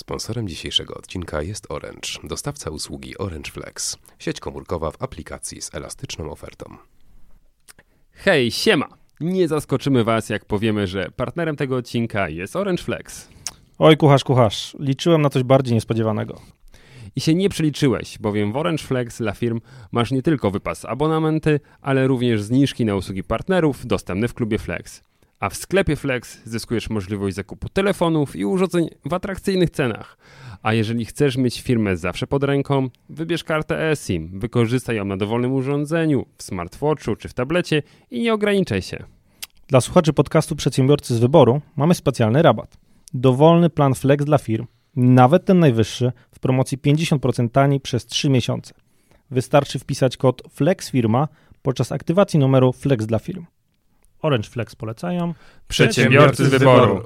Sponsorem dzisiejszego odcinka jest Orange, dostawca usługi Orange Flex, sieć komórkowa w aplikacji z elastyczną ofertą. Hej, siema! Nie zaskoczymy Was, jak powiemy, że partnerem tego odcinka jest Orange Flex. Oj, kucharz, kucharz. Liczyłem na coś bardziej niespodziewanego. I się nie przeliczyłeś, bowiem w Orange Flex dla firm masz nie tylko wypas abonamenty, ale również zniżki na usługi partnerów dostępne w klubie Flex. A w sklepie Flex zyskujesz możliwość zakupu telefonów i urządzeń w atrakcyjnych cenach. A jeżeli chcesz mieć firmę zawsze pod ręką, wybierz kartę eSIM, wykorzystaj ją na dowolnym urządzeniu, w smartwatchu czy w tablecie i nie ograniczaj się. Dla słuchaczy podcastu Przedsiębiorcy z Wyboru mamy specjalny rabat. Dowolny plan Flex dla firm, nawet ten najwyższy, w promocji 50% taniej przez 3 miesiące. Wystarczy wpisać kod FLEXFIRMA podczas aktywacji numeru Flex dla firm. Orange Flex polecają. Przedsiębiorcy z wyboru.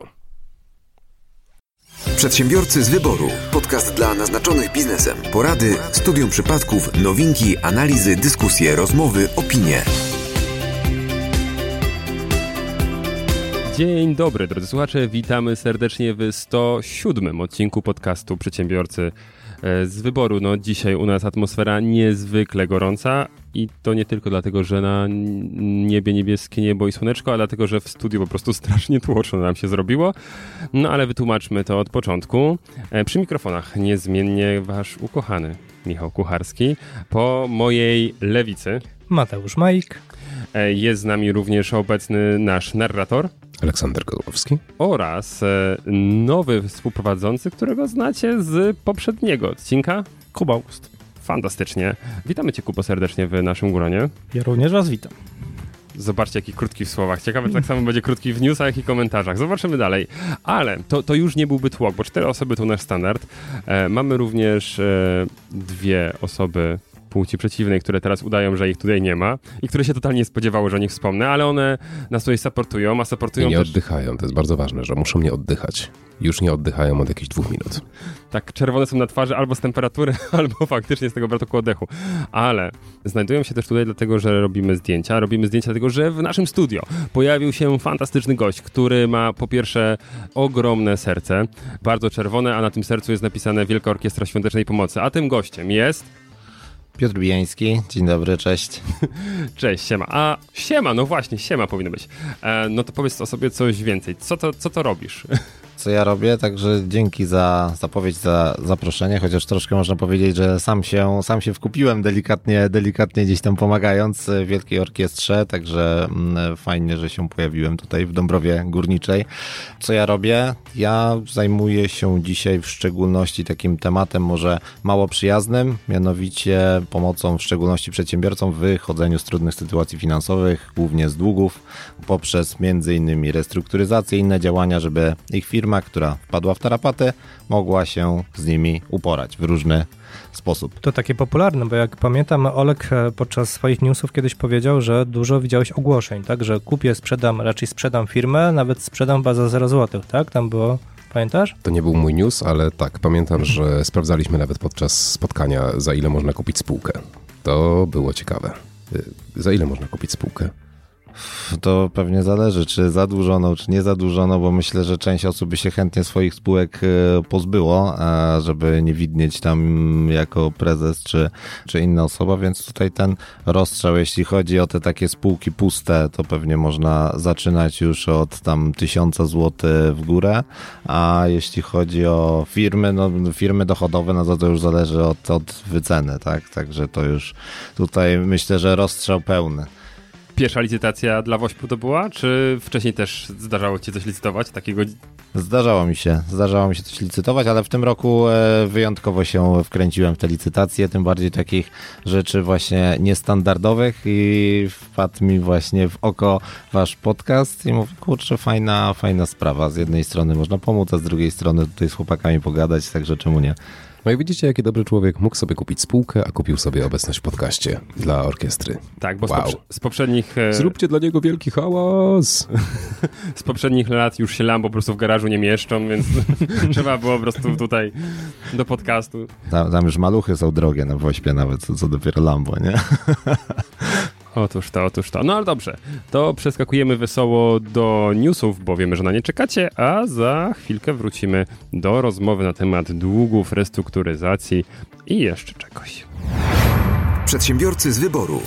Przedsiębiorcy z wyboru. Podcast dla naznaczonych biznesem. Porady, studium przypadków, nowinki, analizy, dyskusje, rozmowy, opinie. Dzień dobry, drodzy słuchacze. Witamy serdecznie w 107 odcinku podcastu Przedsiębiorcy e, z wyboru. No, dzisiaj u nas atmosfera niezwykle gorąca i to nie tylko dlatego, że na niebie niebieskie niebo i słoneczko, a dlatego, że w studiu po prostu strasznie tłoczno nam się zrobiło. No ale wytłumaczmy to od początku. E, Przy mikrofonach niezmiennie wasz ukochany Michał Kucharski. Po mojej lewicy Mateusz Majk. e, jest z nami również obecny nasz narrator Aleksander Gołowski. oraz e, nowy współprowadzący, którego znacie z poprzedniego odcinka. Kuba Ust. Fantastycznie. Witamy Cię, Kupo, serdecznie w naszym gronie. Ja również Was witam. Zobaczcie, jaki krótki w słowach. Ciekawe, czy tak samo będzie krótki w newsach i komentarzach. Zobaczymy dalej. Ale to, to już nie byłby tłok, bo cztery osoby to nasz standard. E, mamy również e, dwie osoby płci przeciwnej, które teraz udają, że ich tutaj nie ma i które się totalnie nie spodziewały, że o nich wspomnę, ale one nas tutaj supportują, a I supportują nie też... oddychają, to jest bardzo ważne, że muszą nie oddychać. Już nie oddychają od jakichś dwóch minut. Tak, czerwone są na twarzy albo z temperatury, albo faktycznie z tego braku oddechu. Ale znajdują się też tutaj dlatego, że robimy zdjęcia. Robimy zdjęcia dlatego, że w naszym studio pojawił się fantastyczny gość, który ma po pierwsze ogromne serce, bardzo czerwone, a na tym sercu jest napisane Wielka Orkiestra Świątecznej Pomocy. A tym gościem jest... Piotr Bijański, dzień dobry, cześć. Cześć, siema. A siema, no właśnie, siema powinno być. E, no to powiedz o sobie coś więcej. Co to, co to robisz? Co ja robię? Także dzięki za zapowiedź, za zaproszenie, chociaż troszkę można powiedzieć, że sam się, sam się wkupiłem delikatnie, delikatnie gdzieś tam pomagając Wielkiej Orkiestrze, także mm, fajnie, że się pojawiłem tutaj w Dąbrowie Górniczej. Co ja robię? Ja zajmuję się dzisiaj w szczególności takim tematem może mało przyjaznym, mianowicie pomocą w szczególności przedsiębiorcom w wychodzeniu z trudnych sytuacji finansowych, głównie z długów, poprzez między innymi restrukturyzację inne działania, żeby ich firma, która wpadła w tarapaty, mogła się z nimi uporać w różny sposób. To takie popularne, bo jak pamiętam, Olek e, podczas swoich newsów kiedyś powiedział, że dużo widziałeś ogłoszeń, tak? Że kupię, sprzedam, raczej sprzedam firmę, nawet sprzedam chyba za 0 zł, tak? Tam było, pamiętasz? To nie był mój news, ale tak, pamiętam, że sprawdzaliśmy nawet podczas spotkania, za ile można kupić spółkę. To było ciekawe. Y, Za ile można kupić spółkę? To pewnie zależy, czy zadłużono, czy nie zadłużono, bo myślę, że część osób by się chętnie swoich spółek e, pozbyło, a żeby nie widnieć tam jako prezes czy, czy inna osoba, więc tutaj ten rozstrzał, jeśli chodzi o te takie spółki puste, to pewnie można zaczynać już od tam tysiąca złotych w górę, a jeśli chodzi o firmy, no firmy dochodowe, no to to już zależy od, od wyceny, tak? Także to już tutaj myślę, że rozstrzał pełny. Pierwsza licytacja dla Wośpu to była, czy wcześniej też zdarzało Ci coś licytować? Takiego Zdarzało mi się, zdarzało mi się coś licytować, ale w tym roku e, wyjątkowo się wkręciłem w te licytacje, tym bardziej takich rzeczy właśnie niestandardowych i wpadł mi właśnie w oko wasz podcast i mówię, kurczę, fajna, fajna sprawa. Z jednej strony można pomóc, a z drugiej strony tutaj z chłopakami pogadać, także czemu nie? No i widzicie, jaki dobry człowiek mógł sobie kupić spółkę, a kupił sobie obecność w podcaście dla orkiestry. Tak, bo Wow. z, poprze- z poprzednich e, Zróbcie dla niego wielki hałas! z poprzednich lat już się Lambo po prostu w garażu nie mieszczą, więc trzeba było po prostu tutaj do podcastu. Tam, tam już maluchy są drogie na Wośpie nawet, co, co dopiero Lambo, nie? Otóż to, otóż to. No ale dobrze, to przeskakujemy wesoło do newsów, bo wiemy, że na nie czekacie, a za chwilkę wrócimy do rozmowy na temat długów, restrukturyzacji i jeszcze czegoś. Przedsiębiorcy z wyboru.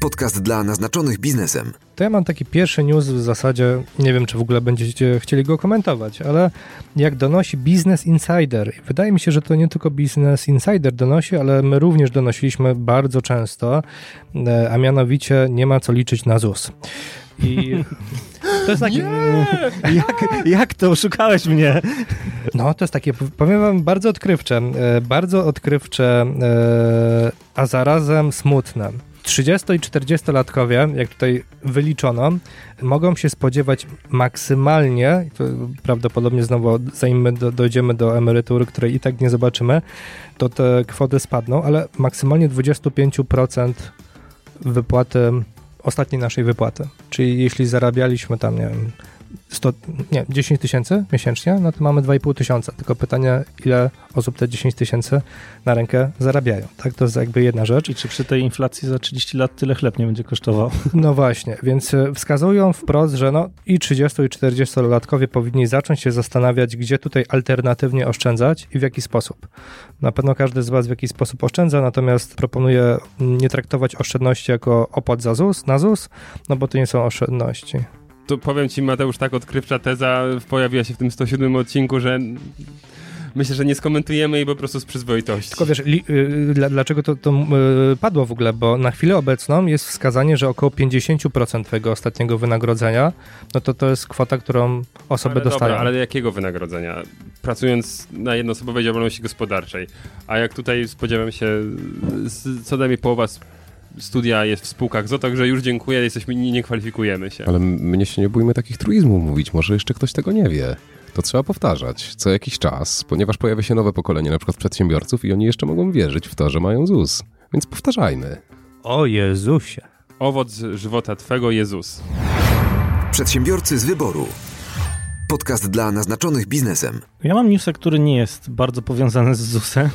Podcast dla naznaczonych biznesem. To ja mam taki pierwszy news w zasadzie, nie wiem czy w ogóle będziecie chcieli go komentować, ale jak donosi Business Insider, wydaje mi się, że to nie tylko Business Insider donosi, ale my również donosiliśmy bardzo często, e, a mianowicie nie ma co liczyć na ZUS. I to jest takie. Jak, jak to oszukałeś mnie? No, to jest takie, powiem wam, bardzo odkrywcze. E, bardzo odkrywcze, e, a zarazem smutne. 30 i 40-latkowie, jak tutaj wyliczono, mogą się spodziewać maksymalnie, prawdopodobnie znowu zanim do, dojdziemy do emerytury, której i tak nie zobaczymy, to te kwoty spadną, ale maksymalnie 25% wypłaty, ostatniej naszej wypłaty. Czyli jeśli zarabialiśmy tam, nie wiem, 100, nie, 10 tysięcy miesięcznie, no to mamy 2,5 tysiąca. Tylko pytanie, ile osób te 10 tysięcy na rękę zarabiają. Tak, to jest jakby jedna rzecz. I czy przy tej inflacji za 30 lat tyle chleb nie będzie kosztował? No właśnie, więc e, wskazują wprost, że no i 30 i 40-latkowie powinni zacząć się zastanawiać, gdzie tutaj alternatywnie oszczędzać i w jaki sposób. Na pewno każdy z Was w jakiś sposób oszczędza, natomiast proponuję nie traktować oszczędności jako opłat za ZUS, na ZUS, no bo to nie są oszczędności to powiem ci, Mateusz, tak odkrywcza teza pojawiła się w tym 107 odcinku, że myślę, że nie skomentujemy jej po prostu z przyzwoitości. Tylko wiesz, li, y, dlaczego to, to y, padło w ogóle? Bo na chwilę obecną jest wskazanie, że około 50% twojego ostatniego wynagrodzenia, no to to jest kwota, którą osoby ale dostają. Dobra, ale jakiego wynagrodzenia? Pracując na jednoosobowej działalności gospodarczej, a jak tutaj spodziewam się, co najmniej połowa studia jest w spółkach ZO, także już dziękuję, jesteśmy, nie, nie kwalifikujemy się. Ale mnie się nie bójmy takich truizmów mówić, może jeszcze ktoś tego nie wie. To trzeba powtarzać co jakiś czas, ponieważ pojawia się nowe pokolenie na przykład przedsiębiorców i oni jeszcze mogą wierzyć w to, że mają ZUS. Więc powtarzajmy. O Jezusie. Owoc żywota Twego Jezus. Przedsiębiorcy z wyboru. Podcast dla naznaczonych biznesem. Ja mam newsa, który nie jest bardzo powiązany z ZUS-em.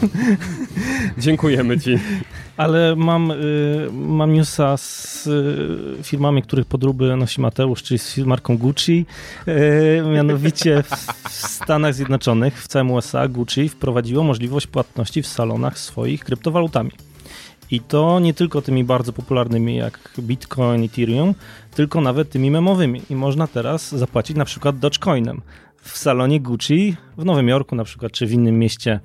Dziękujemy Ci. Ale mam, y, mam newsa z y, firmami, których podróby nosi Mateusz, czyli z marką Gucci. Y, mianowicie w, w Stanach Zjednoczonych, w całym USA, Gucci wprowadziło możliwość płatności w salonach swoich kryptowalutami. I to nie tylko tymi bardzo popularnymi jak Bitcoin, Ethereum, tylko nawet tymi memowymi. I można teraz zapłacić na przykład Dogecoinem w salonie Gucci w Nowym Jorku na przykład, czy w innym mieście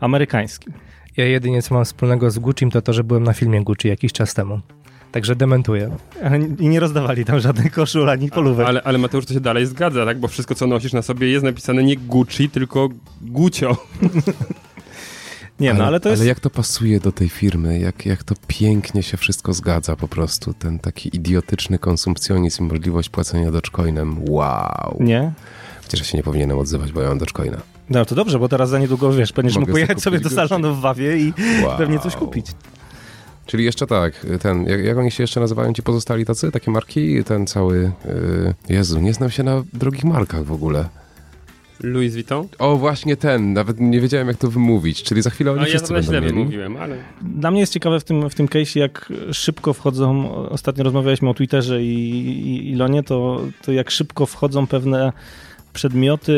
amerykańskim. Ja jedynie co mam wspólnego z Gucci to to, że byłem na filmie Gucci jakiś czas temu. Także dementuję. I nie rozdawali tam żadnych koszul ani polówek. Ale, ale Mateusz to się dalej zgadza, tak? Bo wszystko co nosisz na sobie jest napisane nie Gucci, tylko Gucio. Nie, ale, no ale to jest... Ale jak to pasuje do tej firmy, jak, jak to pięknie się wszystko zgadza po prostu, ten taki idiotyczny konsumpcjonizm i możliwość płacenia Dogecoinem, wow. Nie? Chociaż ja się nie powinienem odzywać, bo ja mam Dogecoina. No to dobrze, bo teraz za niedługo, wiesz, będziesz mógł pojechać sobie do salonu w Wawie i wow. pewnie coś kupić. Czyli jeszcze tak, ten, jak, jak, oni się jeszcze nazywają, ci pozostali tacy, takie marki, ten cały, yy, Jezu, nie znam się na drogich markach w ogóle. Louis Vuitton? O, właśnie ten. Nawet nie wiedziałem, jak to wymówić. Czyli za chwilę oni no, wszyscy ja będą mieli. wymówiłem, ale... Dla mnie jest ciekawe w tym, w tym case, jak szybko wchodzą, ostatnio rozmawialiśmy o Twitterze i, i Ilonie, to, to jak szybko wchodzą pewne przedmioty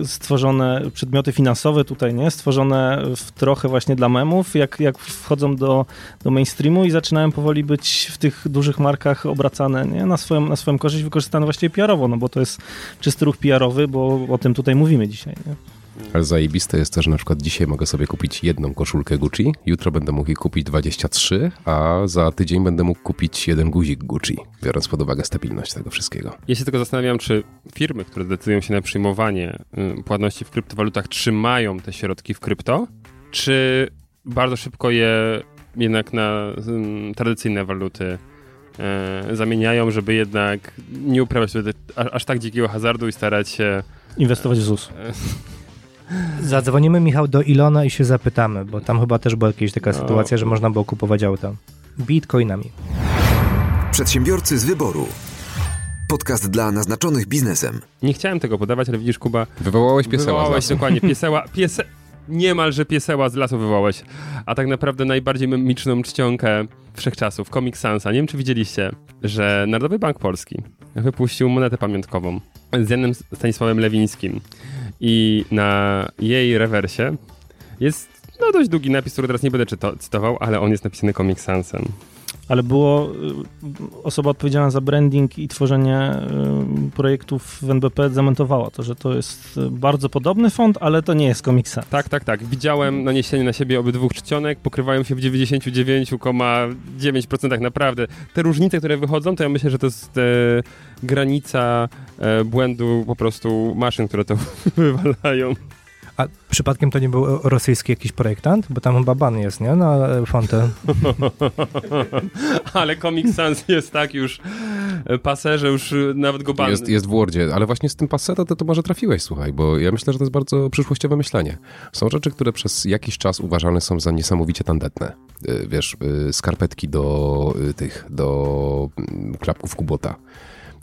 y, stworzone, przedmioty finansowe tutaj, nie? Stworzone w trochę właśnie dla memów, jak, jak wchodzą do, do mainstreamu i zaczynają powoli być w tych dużych markach obracane, nie? Na swoją, na swoją korzyść, wykorzystane właściwie PR-owo, no bo to jest czysty ruch PR-owy, bo o tym tutaj mówimy dzisiaj, nie? Ale zajebiste jest to, że na przykład dzisiaj mogę sobie kupić jedną koszulkę Gucci, jutro będę mógł kupić 23, a za tydzień będę mógł kupić jeden guzik Gucci, biorąc pod uwagę stabilność tego wszystkiego. Ja się tylko zastanawiam, czy firmy, które decydują się na przyjmowanie y, płatności w kryptowalutach, trzymają te środki w krypto, czy bardzo szybko je jednak na um, tradycyjne waluty e, zamieniają, żeby jednak nie uprawiać aż, aż tak dzikiego hazardu i starać się inwestować w ZUS. Zadzwonimy, Michał, do Ilona i się zapytamy, bo tam chyba też była jakaś taka no. sytuacja, że można było kupować auta bitcoinami. Przedsiębiorcy z wyboru. Podcast dla naznaczonych biznesem. Nie chciałem tego podawać, ale widzisz, Kuba... Wywołałeś pieseła. Wywołałeś dokładnie. Pieseła, piese... niemalże pieseła z lasu wywołałeś. A tak naprawdę najbardziej memiczną czcionkę wszechczasów, Comic Sansa. Nie wiem, czy widzieliście, że Narodowy Bank Polski wypuścił monetę pamiątkową z Janem Stanisławem Lewińskim i na jej rewersie jest no dość długi napis, który teraz nie będę czyto- cytował, ale on jest napisany Comic Sansem. Ale było y, osoba odpowiedzialna za branding i tworzenie y, projektów w NBP zamentowała to, że to jest y, bardzo podobny font, ale to nie jest Comic Sans. Tak, tak, tak. Widziałem naniesienie na siebie obydwu czcionek, pokrywają się w 99,9% tak naprawdę. Te różnice, które wychodzą, to ja myślę, że to jest e, granica e, błędu po prostu maszyn, które to wywalają. A przypadkiem to nie był rosyjski jakiś projektant? Bo tam chyba ban jest, nie? Na e, fontę. Ale Comic Sans jest tak już e, paserze, już e, nawet go ban... Jest, jest w Wordzie, ale właśnie z tym paseta to, to może trafiłeś, słuchaj, bo ja myślę, że to jest bardzo przyszłościowe myślenie. Są rzeczy, które przez jakiś czas uważane są za niesamowicie tandetne. Wiesz, skarpetki do tych, do mm, klapków Kubota.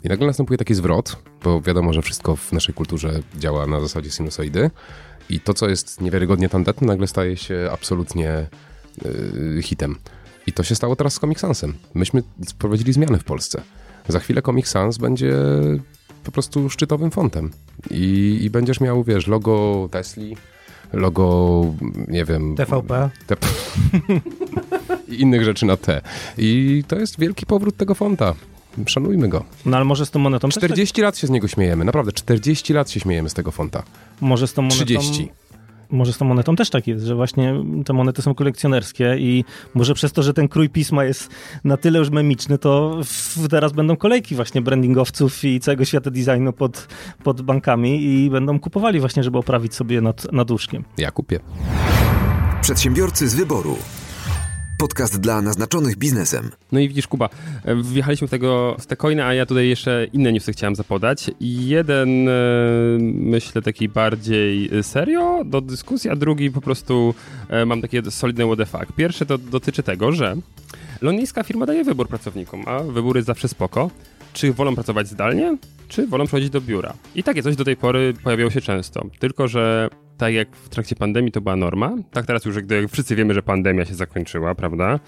I nagle następuje taki zwrot, bo wiadomo, że wszystko w naszej kulturze działa na zasadzie sinusoidy i to, co jest niewiarygodnie tandetne, nagle staje się absolutnie y, hitem. I to się stało teraz z Comic Sansem. Myśmy wprowadzili zmiany w Polsce. Za chwilę Comic Sans będzie po prostu szczytowym fontem. I, i będziesz miał, wiesz, logo Tesli, logo, nie wiem... TVP. Te... I innych rzeczy na T. I to jest wielki powrót tego fonta. Szanujmy go. No ale może z tą monetą też 40 lat się z niego śmiejemy, naprawdę, 40 lat się śmiejemy z tego fonta. może z tą monetą 30. Może z tą monetą też tak jest, że właśnie te monety są kolekcjonerskie i może przez to, że ten krój pisma jest na tyle już memiczny, to w, teraz będą kolejki właśnie brandingowców i całego świata designu pod, pod bankami i będą kupowali właśnie, żeby oprawić sobie nad, nad łóżkiem. Ja kupię. Przedsiębiorcy z wyboru. Podcast dla naznaczonych biznesem. No i widzisz, Kuba, e, wjechaliśmy w tego w te coiny, a ja tutaj jeszcze inne newsy chciałem zapodać. Jeden, e, myślę, taki bardziej serio do dyskusji, a drugi po prostu e, mam takie solidne what fuck. Pierwsze to dotyczy tego, że londyńska firma daje wybór pracownikom, a wybór jest zawsze spoko. Czy wolą pracować zdalnie, czy wolą przychodzić do biura? I takie coś do tej pory pojawiało się często. Tylko, że tak jak w trakcie pandemii to była norma, tak teraz już, gdy wszyscy wiemy, że pandemia się zakończyła, prawda?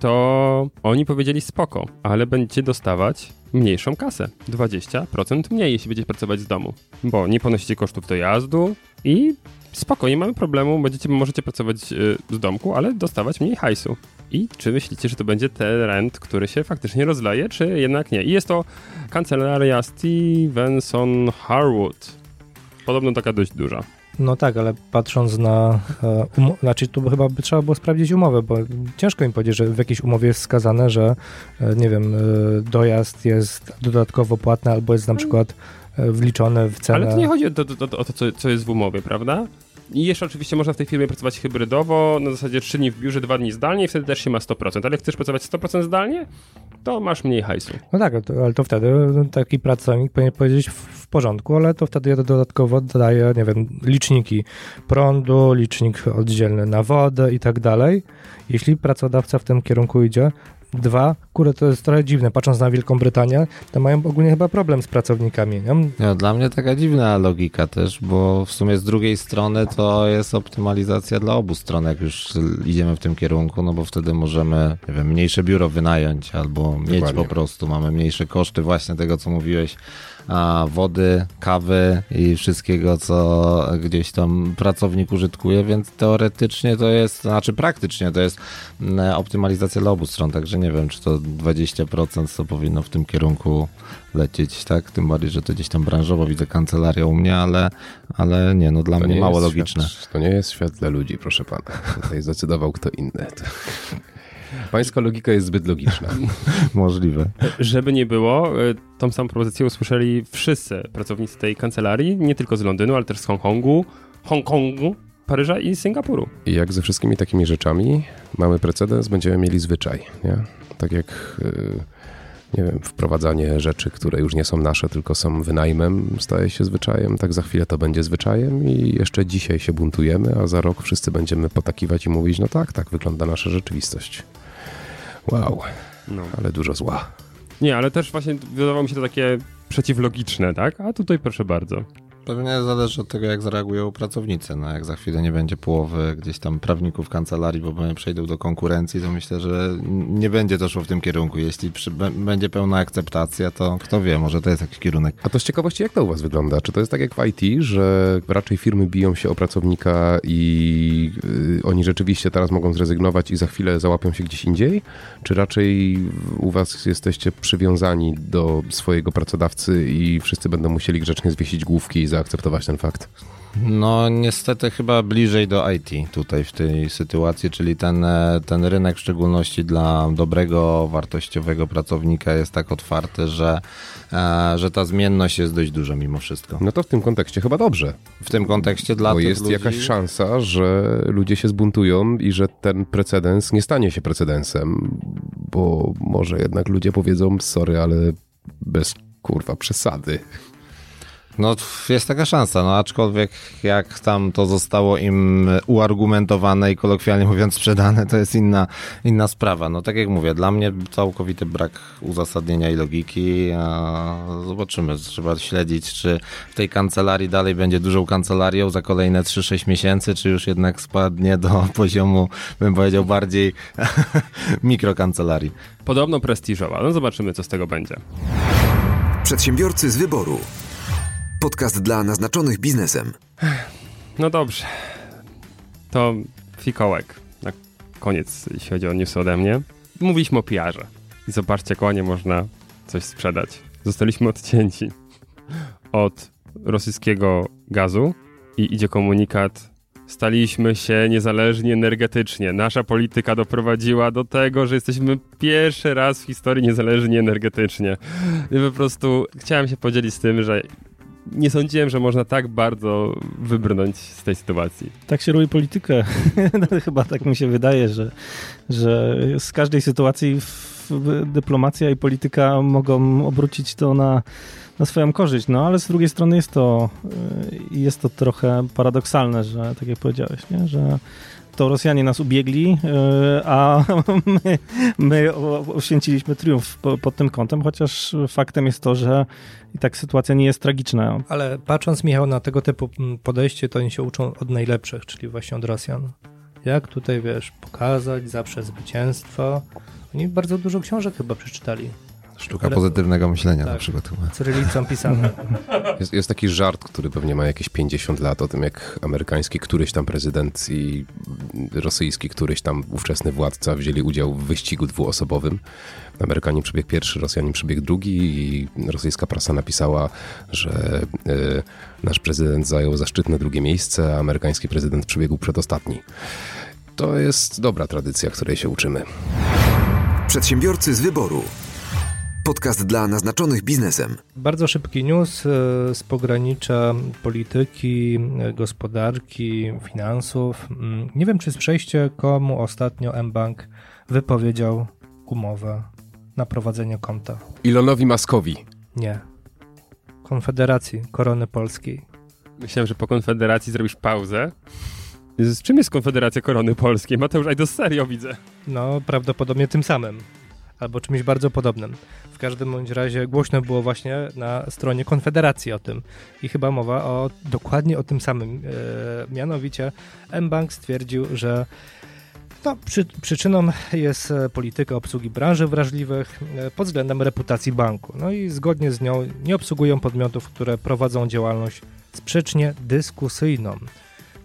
To oni powiedzieli spoko, ale będziecie dostawać mniejszą kasę. 20% mniej, jeśli będziecie pracować z domu. Bo nie ponosicie kosztów dojazdu i spoko, nie mamy problemu, będziecie, możecie pracować y, z domku, ale dostawać mniej hajsu. I czy myślicie, że to będzie trend, który się faktycznie rozleje, czy jednak nie? I jest to kancelaria Stevenson Harwood. Podobno taka dość duża. No tak, ale patrząc na. Um- znaczy, tu chyba by trzeba było sprawdzić umowę, bo ciężko im powiedzieć, że w jakiejś umowie jest wskazane, że e, nie wiem, e, dojazd jest dodatkowo płatny albo jest na przykład e, wliczony w cenę. Ale to nie chodzi o to, o to co, co jest w umowie, prawda? I jeszcze oczywiście można w tej firmie pracować hybrydowo, na zasadzie 3 dni w biurze, 2 dni zdalnie i wtedy też się ma 100%. Ale jak chcesz pracować 100% zdalnie, to masz mniej hajsu. No tak, ale to, wtedy taki pracownik powinien powiedzieć w porządku, ale to wtedy ja dodatkowo dodaję, nie wiem, liczniki prądu, licznik oddzielny na wodę i tak dalej. Jeśli pracodawca w tym kierunku idzie, Dwa, kurde, to jest trochę dziwne, patrząc na Wielką Brytanię, to mają ogólnie chyba problem z pracownikami, nie? No, dla mnie taka dziwna logika też, bo w sumie z drugiej strony to jest optymalizacja dla obu stron, jak już idziemy w tym kierunku, no bo wtedy możemy, nie wiem, mniejsze biuro wynająć albo mieć Dokładnie. po prostu, mamy mniejsze koszty właśnie tego, co mówiłeś, wody, kawy i wszystkiego, co gdzieś tam pracownik użytkuje, więc teoretycznie to jest, znaczy praktycznie to jest mm, optymalizacja dla obu stron, także nie wiem, czy to 20% to powinno w tym kierunku lecieć, tak? Tym bardziej, że to gdzieś tam branżowo widzę kancelaria u mnie, ale, ale nie, no dla To mnie nie mało logiczne. Świat, to nie jest świat dla ludzi, proszę pana. Tutaj zdecydował kto inny. Pańska logika jest zbyt logiczna. Możliwe. Żeby nie było, y, tą samą propozycję usłyszeli wszyscy pracownicy tej kancelarii, nie tylko z Londynu, ale też z Hongkongu, Hongkongu, Paryża i Singapuru. I jak ze wszystkimi takimi rzeczami mamy precedens, będziemy mieli zwyczaj, nie? Tak jak, y, nie wiem, wprowadzanie rzeczy, które już nie są nasze, tylko są wynajmem, staje się zwyczajem, tak za chwilę to będzie zwyczajem i jeszcze dzisiaj się buntujemy, a za rok wszyscy będziemy potakiwać i mówić, no tak, tak wygląda nasza rzeczywistość. Wow, No. ale dużo zła. Nie, ale też właśnie wydawało mi się to takie przeciwlogiczne, tak? A tutaj proszę bardzo. Pewnie zależy od tego, jak zareagują pracownicy. No, jak za chwilę nie będzie połowy gdzieś tam prawników kancelarii, bo przejdą do konkurencji, to myślę, że nie będzie to szło w tym kierunku. Jeśli przy, będzie pełna akceptacja, to kto wie, może to jest jakiś kierunek. A to z ciekawości, jak to u was wygląda? Czy to jest tak jak w IT, że raczej firmy biją się o pracownika i yy, oni rzeczywiście teraz mogą zrezygnować i za chwilę załapią się gdzieś indziej? Czy raczej u was jesteście przywiązani do swojego pracodawcy i wszyscy będą musieli grzecznie zwiesić główki i zaakceptować ten fakt? No niestety chyba bliżej do IT tutaj w tej sytuacji, czyli ten, ten rynek w szczególności dla dobrego, wartościowego pracownika jest tak otwarty, że, e, że ta zmienność jest dość duża mimo wszystko. No to w tym kontekście chyba dobrze. W tym kontekście dla Bo jest ludzi... jakaś szansa, że ludzie się zbuntują i że ten precedens nie stanie się precedensem, bo może jednak ludzie powiedzą sorry, ale bez kurwa przesady. No jest taka szansa, no aczkolwiek jak tam to zostało im uargumentowane i kolokwialnie mówiąc sprzedane, to jest inna, inna sprawa. No tak jak mówię, dla mnie całkowity brak uzasadnienia i logiki. Zobaczymy, trzeba śledzić, czy w tej kancelarii dalej będzie dużą kancelarią za kolejne 3-6 miesięcy, czy już jednak spadnie do poziomu, bym powiedział, bardziej mikrokancelarii. Podobno prestiżowa. No zobaczymy, co z tego będzie. Przedsiębiorcy z wyboru. Podcast dla naznaczonych biznesem. No dobrze. To fikołek. Na koniec, jeśli chodzi o news ode mnie. Mówiliśmy o PR-ze. I zobaczcie, konie można coś sprzedać. Zostaliśmy odcięci od rosyjskiego gazu i idzie komunikat Staliśmy się niezależni energetycznie. Nasza polityka doprowadziła do tego, że jesteśmy pierwszy raz w historii niezależni energetycznie. I po prostu chciałem się podzielić z tym, że nie sądziłem, że można tak bardzo wybrnąć z tej sytuacji. Tak się robi politykę. No, chyba tak mi się wydaje, że, że z każdej sytuacji dyplomacja i polityka mogą obrócić to na, na swoją korzyść. No ale z drugiej strony jest to, y, jest to trochę paradoksalne, że tak jak powiedziałeś, nie? że to Rosjanie nas ubiegli, y, a my, my oświęciliśmy triumf pod tym kątem, chociaż faktem jest to, że i tak sytuacja nie jest tragiczna. Ale patrząc, Michał, na tego typu podejście, to oni się uczą od najlepszych, czyli właśnie od Rosjan. Jak tutaj, wiesz, pokazać zawsze zwycięstwo. Oni bardzo dużo książek chyba przeczytali. Sztuka pozytywnego myślenia tak, na przykład. Cyrylicą pisane. Jest, jest, taki żart, który pewnie ma jakieś 50 lat o tym, jak amerykański któryś tam prezydent i rosyjski któryś tam ówczesny władca wzięli udział w wyścigu dwuosobowym. Amerykanie przebiegł pierwszy, Rosjanin przebiegł drugi i rosyjska prasa napisała, że y, nasz prezydent zajął zaszczytne drugie miejsce, a amerykański prezydent przebiegł przedostatni. To jest dobra tradycja, której się uczymy. Przedsiębiorcy z wyboru. Podcast dla naznaczonych biznesem. Bardzo szybki news e, z pogranicza polityki, e, gospodarki, finansów. Mm, nie wiem, czy przejście komu ostatnio mBank wypowiedział umowę na prowadzenie konta. Ilonowi Maskowi. Nie. Konfederacji Korony Polskiej. Myślałem, że po Konfederacji zrobisz pauzę. Z czym jest Konfederacja Korony Polskiej? Mateusz, aj do serio widzę. No, prawdopodobnie tym samym albo czymś bardzo podobnym. W każdym bądź razie głośno było właśnie na stronie Konfederacji o tym i chyba mowa o dokładnie o tym samym. E, mianowicie mBank stwierdził, że no, przy, przyczyną jest polityka obsługi branży wrażliwych e, pod względem reputacji banku. No i zgodnie z nią nie obsługują podmiotów, które prowadzą działalność sprzecznie dyskusyjną.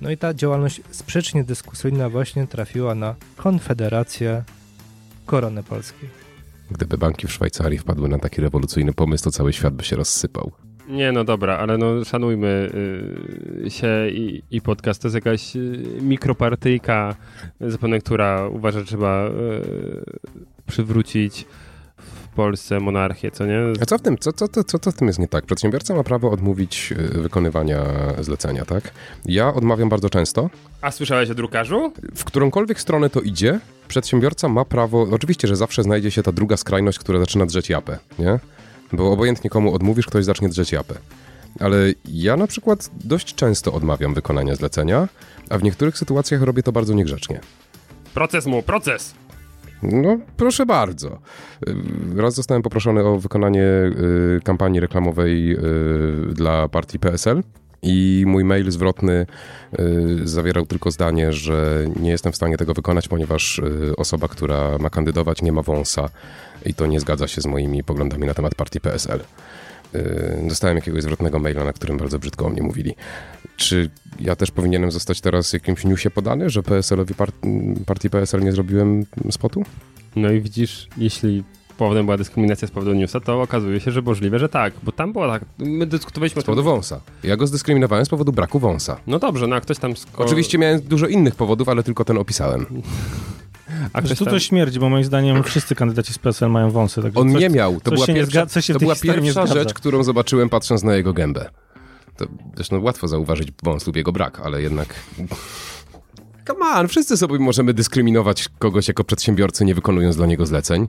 No i ta działalność sprzecznie dyskusyjna właśnie trafiła na Konfederację Korony Polskiej. Gdyby banki w Szwajcarii wpadły na taki rewolucyjny pomysł, to cały świat by się rozsypał. Nie, no dobra, ale no szanujmy y, się i, i, podcast to jest jakaś y, mikropartyjka, zapewne, która uważa, że trzeba y, przywrócić Polsce monarchię, co nie? A co w tym, co, co, co, co w tym jest nie tak? Przedsiębiorca ma prawo odmówić wykonywania zlecenia, tak? Ja odmawiam bardzo często. A słyszałeś o drukarzu? W którąkolwiek stronę to idzie, przedsiębiorca ma prawo, oczywiście, że zawsze znajdzie się ta druga skrajność, która zaczyna drzeć japę, nie? Bo obojętnie komu odmówisz, ktoś zacznie drzeć japę. Ale ja na przykład dość często odmawiam wykonania zlecenia, a w niektórych sytuacjach robię to bardzo niegrzecznie. Proces mu, proces! No, proszę bardzo. Raz zostałem poproszony o wykonanie y, kampanii reklamowej y, dla partii PSL I mój mail zwrotny y, zawierał tylko zdanie, że nie jestem w stanie tego wykonać, ponieważ y, osoba, która ma kandydować, nie ma wąsa i to nie zgadza się z moimi poglądami na temat partii PSL. Y, dostałem jakiegoś zwrotnego maila, na którym bardzo brzydko o mnie mówili. Czy ja też powinienem zostać teraz jakimś newsie podany, że PSL-owi par partii PSL nie zrobiłem spotu? No i widzisz, jeśli powodem była dyskryminacja z powodu newsa, to okazuje się, że możliwe, że tak, bo tam było tak, my dyskutowaliśmy Z powodu wąsa. Ja go zdyskryminowałem z powodu braku wąsa. No dobrze, no a ktoś tam... Sko... Oczywiście miałem dużo innych powodów, ale tylko ten opisałem. A ktoś tu to śmierdzi, bo moim zdaniem wszyscy kandydaci z PSL mają wąsy. Także On coś, nie miał. To była pierwsza, to była pierwsza rzecz, którą zobaczyłem patrząc na jego gębę. To zresztą łatwo zauważyć wąs lub jego brak, ale jednak... Come on, wszyscy sobie możemy dyskryminować kogoś jako przedsiębiorcy, nie wykonując dla niego zleceń.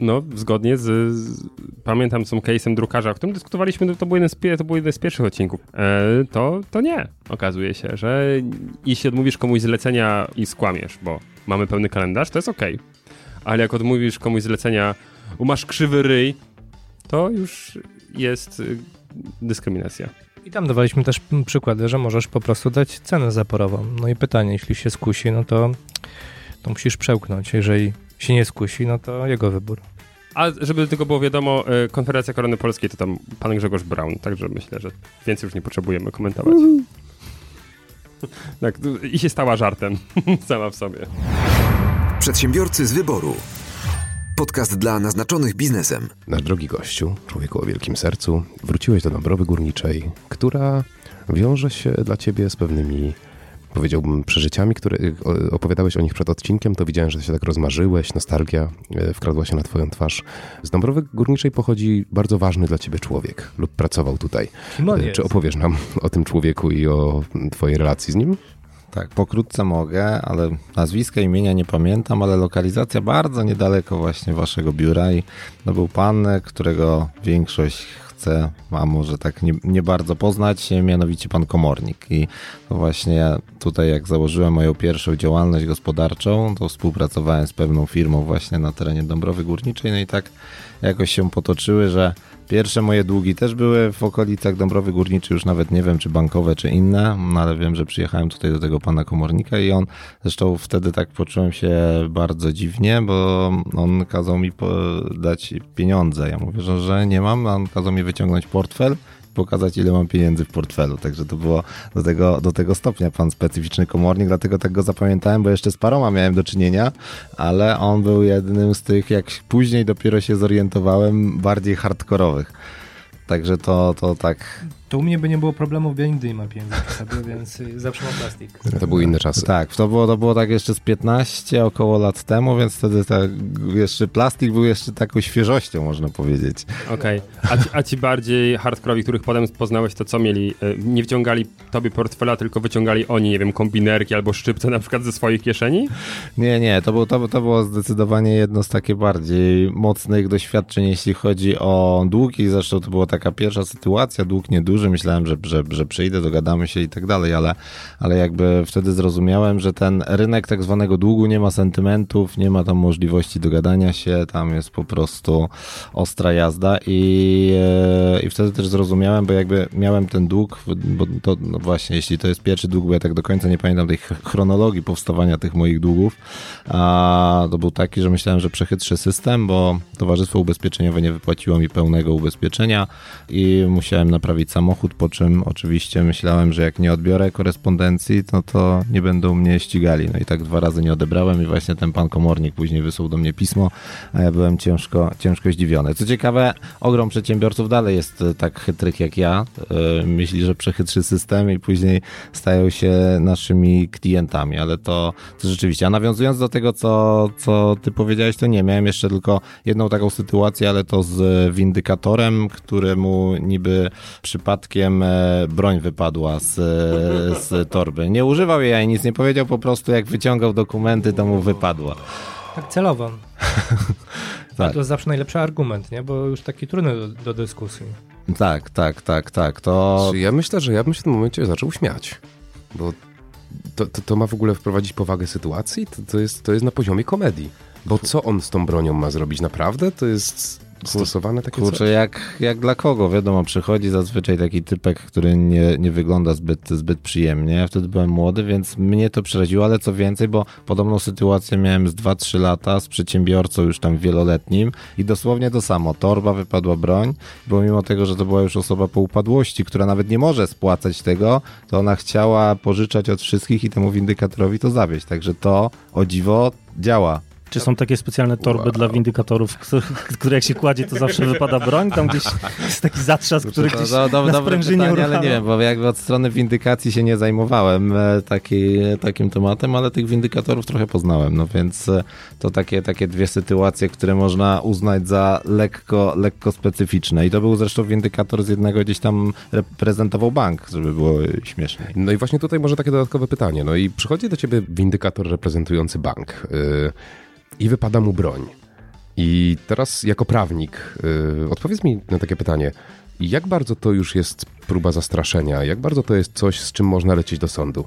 No, zgodnie z, z pamiętam z tym case'em drukarza, o którym dyskutowaliśmy, to był jeden z, to był jeden z pierwszych odcinków. E, to, to nie. Okazuje się, że jeśli odmówisz komuś zlecenia i skłamiesz, bo mamy pełny kalendarz, to jest okej. Ale jak odmówisz komuś zlecenia, bo masz krzywy ryj, to już jest y, dyskryminacja. I tam dawaliśmy też przykłady, że możesz po prostu dać cenę zaporową. No i pytanie, jeśli się skusi, no to, to musisz przełknąć. Jeżeli się nie skusi, no to jego wybór. A żeby tylko było wiadomo, y, konferencja Korony Polskiej to tam pan Grzegorz Braun, także myślę, że więcej już nie potrzebujemy komentować. Tak, i się stała żartem sama w sobie. Przedsiębiorcy z wyboru. Podcast dla naznaczonych biznesem. Nasz drogi gościu, człowieku o wielkim sercu, wróciłeś do Dąbrowy Górniczej, która wiąże się dla ciebie z pewnymi, powiedziałbym, przeżyciami, które y, opowiadałeś o nich przed odcinkiem, to widziałem, że się tak rozmarzyłeś, nostalgia y, wkradła się na twoją twarz. Z Dąbrowy Górniczej pochodzi bardzo ważny dla ciebie człowiek lub pracował tutaj. On Y? Czy opowiesz nam o tym człowieku i o twojej relacji z nim? Tak, pokrótce mogę, ale nazwiska, imienia nie pamiętam, ale lokalizacja bardzo niedaleko właśnie waszego biura i to był pan, którego większość chce, a może tak nie, nie bardzo poznać, mianowicie pan Komornik. I właśnie tutaj jak założyłem moją pierwszą działalność gospodarczą, to współpracowałem z pewną firmą właśnie na terenie Dąbrowy Górniczej, no i tak jakoś się potoczyły, że Pierwsze moje długi też były w okolicach Dąbrowy Górniczej, już nawet nie wiem, czy bankowe, czy inne, no ale wiem, że przyjechałem tutaj do tego pana komornika i on, zresztą wtedy tak poczułem się bardzo dziwnie, bo on kazał mi dać pieniądze. Ja mówię, że, że nie mam, a on kazał mi wyciągnąć portfel pokazać, ile mam pieniędzy w portfelu. Także to było do tego, do tego stopnia pan specyficzny komornik, dlatego tak go zapamiętałem, bo jeszcze z paroma miałem do czynienia, ale on był jednym z tych, jak później dopiero się zorientowałem, bardziej hardkorowych. Także to, to tak. To u mnie by nie było problemów, bo ja nigdy nie mam pieniędzy sobie, więc zawsze mam plastik. To były inne czasy. Tak, to było, to było tak jeszcze z 15 około lat temu, więc wtedy tak jeszcze plastik był jeszcze taką świeżością, można powiedzieć. Okej. A, ci, a ci bardziej hardkorowi, których potem poznałeś, to co mieli? Y, Nie wyciągali tobie portfela, tylko wyciągali oni, nie wiem, kombinerki albo szczypce na przykład ze swoich kieszeni? Nie, nie, to, był, to, to było zdecydowanie jedno z takich bardziej mocnych doświadczeń, jeśli chodzi o długi. Zresztą to była taka pierwsza sytuacja, dług nieduży. Myślałem, że, że, że przyjdę, dogadamy się i tak dalej, ale, ale jakby wtedy zrozumiałem, że ten rynek tak zwanego długu nie ma sentymentów, nie ma tam możliwości dogadania się, tam jest po prostu ostra jazda i, e, i wtedy też zrozumiałem, bo jakby miałem ten dług, bo to no właśnie, jeśli to jest pierwszy dług, bo ja tak do końca nie pamiętam tej ch- chronologii powstawania tych moich długów, a to był taki, że myślałem, że przechytrzę system, bo Towarzystwo Ubezpieczeniowe nie wypłaciło mi pełnego ubezpieczenia i musiałem naprawić samochód, po czym oczywiście myślałem, że jak nie odbiorę korespondencji, no to nie będą mnie ścigali. No i tak dwa razy nie odebrałem i właśnie ten pan komornik później wysłał do mnie pismo, a ja byłem ciężko, ciężko zdziwiony. Co ciekawe, ogrom przedsiębiorców dalej jest e, tak chytrych jak ja. E, Myśli, że przechytrzy system i później stają się naszymi klientami, ale to, to rzeczywiście. A nawiązując do tego, co, co ty powiedziałeś, to nie, miałem jeszcze tylko jedną taką sytuację, ale to z windykatorem, któremu niby przypadkiem e, broń wypadła z, e, z torby. Nie używał jej ani nic nie powiedział, po prostu jak wyciągał dokumenty, to mu wypadła. Tak celowo. Tak. To jest zawsze najlepszy argument, nie? Bo już taki trudny do, do dyskusji. Tak, tak, tak, tak. To Czy Ja myślę, że ja bym się w tym momencie zaczął śmiać, bo to, to, to ma w ogóle wprowadzić powagę sytuacji? To, to, jest, to jest na poziomie komedii. Bo co on z tą bronią ma zrobić? Naprawdę? To jest stosowane takie Kurczę, coś? jak, jak dla kogo? Wiadomo, przychodzi zazwyczaj taki typek, który nie, nie wygląda zbyt, zbyt przyjemnie. Ja wtedy byłem młody, więc mnie to przeraziło, ale co więcej, bo podobną sytuację miałem z 2-3 lata z przedsiębiorcą już tam wieloletnim i dosłownie to samo. Torba wypadła broń, bo mimo tego, że to była już osoba po upadłości, która nawet nie może spłacać tego, to ona chciała pożyczać od wszystkich i temu windykatorowi to zawieść. Także to, o dziwo, działa. Czy są takie specjalne torby Wow. dla windykatorów, które, które jak się kładzie, to zawsze wypada broń? Tam gdzieś jest taki zatrzask, który gdzieś do, do, na sprężynie pytanie, ale nie wiem, bo jakby od strony windykacji się nie zajmowałem e, taki, takim tematem, ale tych windykatorów trochę poznałem, no więc e, to takie, takie dwie sytuacje, które można uznać za lekko, lekko specyficzne i to był zresztą windykator z jednego gdzieś tam reprezentował bank, żeby było śmieszniej. No i właśnie tutaj może takie dodatkowe pytanie. No i przychodzi do ciebie windykator reprezentujący bank yy, i wypada mu broń. I teraz jako prawnik yy, odpowiedz mi na takie pytanie. Jak bardzo to już jest próba zastraszenia? Jak bardzo to jest coś, z czym można lecieć do sądu?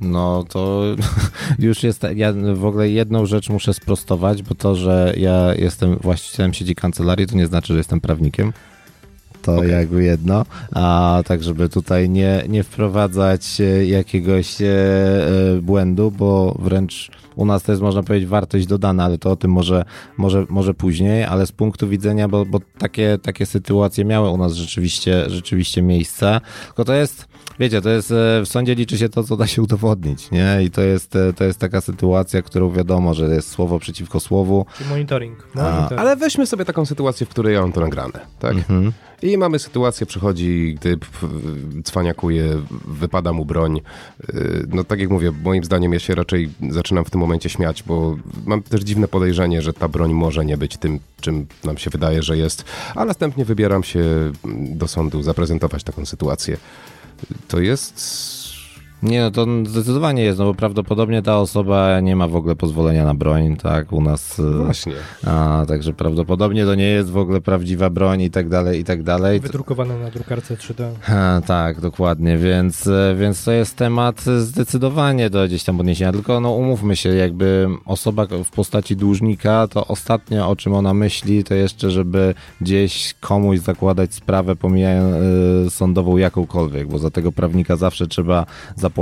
No to już jest. Ja w ogóle jedną rzecz muszę sprostować, bo to, że ja jestem właścicielem sieci kancelarii, to nie znaczy, że jestem prawnikiem. To Okej. jakby jedno. A tak, żeby tutaj nie, nie wprowadzać e, jakiegoś e, e, błędu, bo wręcz u nas to jest, można powiedzieć, wartość dodana, ale to o tym może, może, może później, ale z punktu widzenia, bo, bo takie, takie sytuacje miały u nas rzeczywiście, rzeczywiście miejsce, tylko to jest, wiecie, to jest, e, w sądzie liczy się to, co da się udowodnić, nie? I to jest, e, to jest taka sytuacja, którą wiadomo, że jest słowo przeciwko słowu. Czyli monitoring. Monitoring. Ale weźmy sobie taką sytuację, w której ja mam to nagrane, tak? Mhm. I mamy sytuację, przychodzi w- cwaniakuje, wypada mu broń. Yy, No tak jak mówię, moim zdaniem ja się raczej zaczynam w tym momencie śmiać, bo mam też dziwne podejrzenie, że ta broń może nie być tym, czym nam się wydaje, że jest, a następnie wybieram się do sądu zaprezentować taką sytuację. To jest... Nie, no to zdecydowanie jest, no bo prawdopodobnie ta osoba nie ma w ogóle pozwolenia na broń, tak, u nas. e, Właśnie. A, także prawdopodobnie to nie jest w ogóle prawdziwa broń i tak dalej, i tak dalej. Wydrukowane na drukarce 3D. Ha, tak, dokładnie, więc, e, więc to jest temat zdecydowanie do gdzieś tam podniesienia, tylko no umówmy się, jakby osoba w postaci dłużnika, to ostatnie o czym ona myśli, to jeszcze, żeby gdzieś komuś zakładać sprawę pomijając e, sądową jakąkolwiek, bo za tego prawnika zawsze trzeba zapłacić,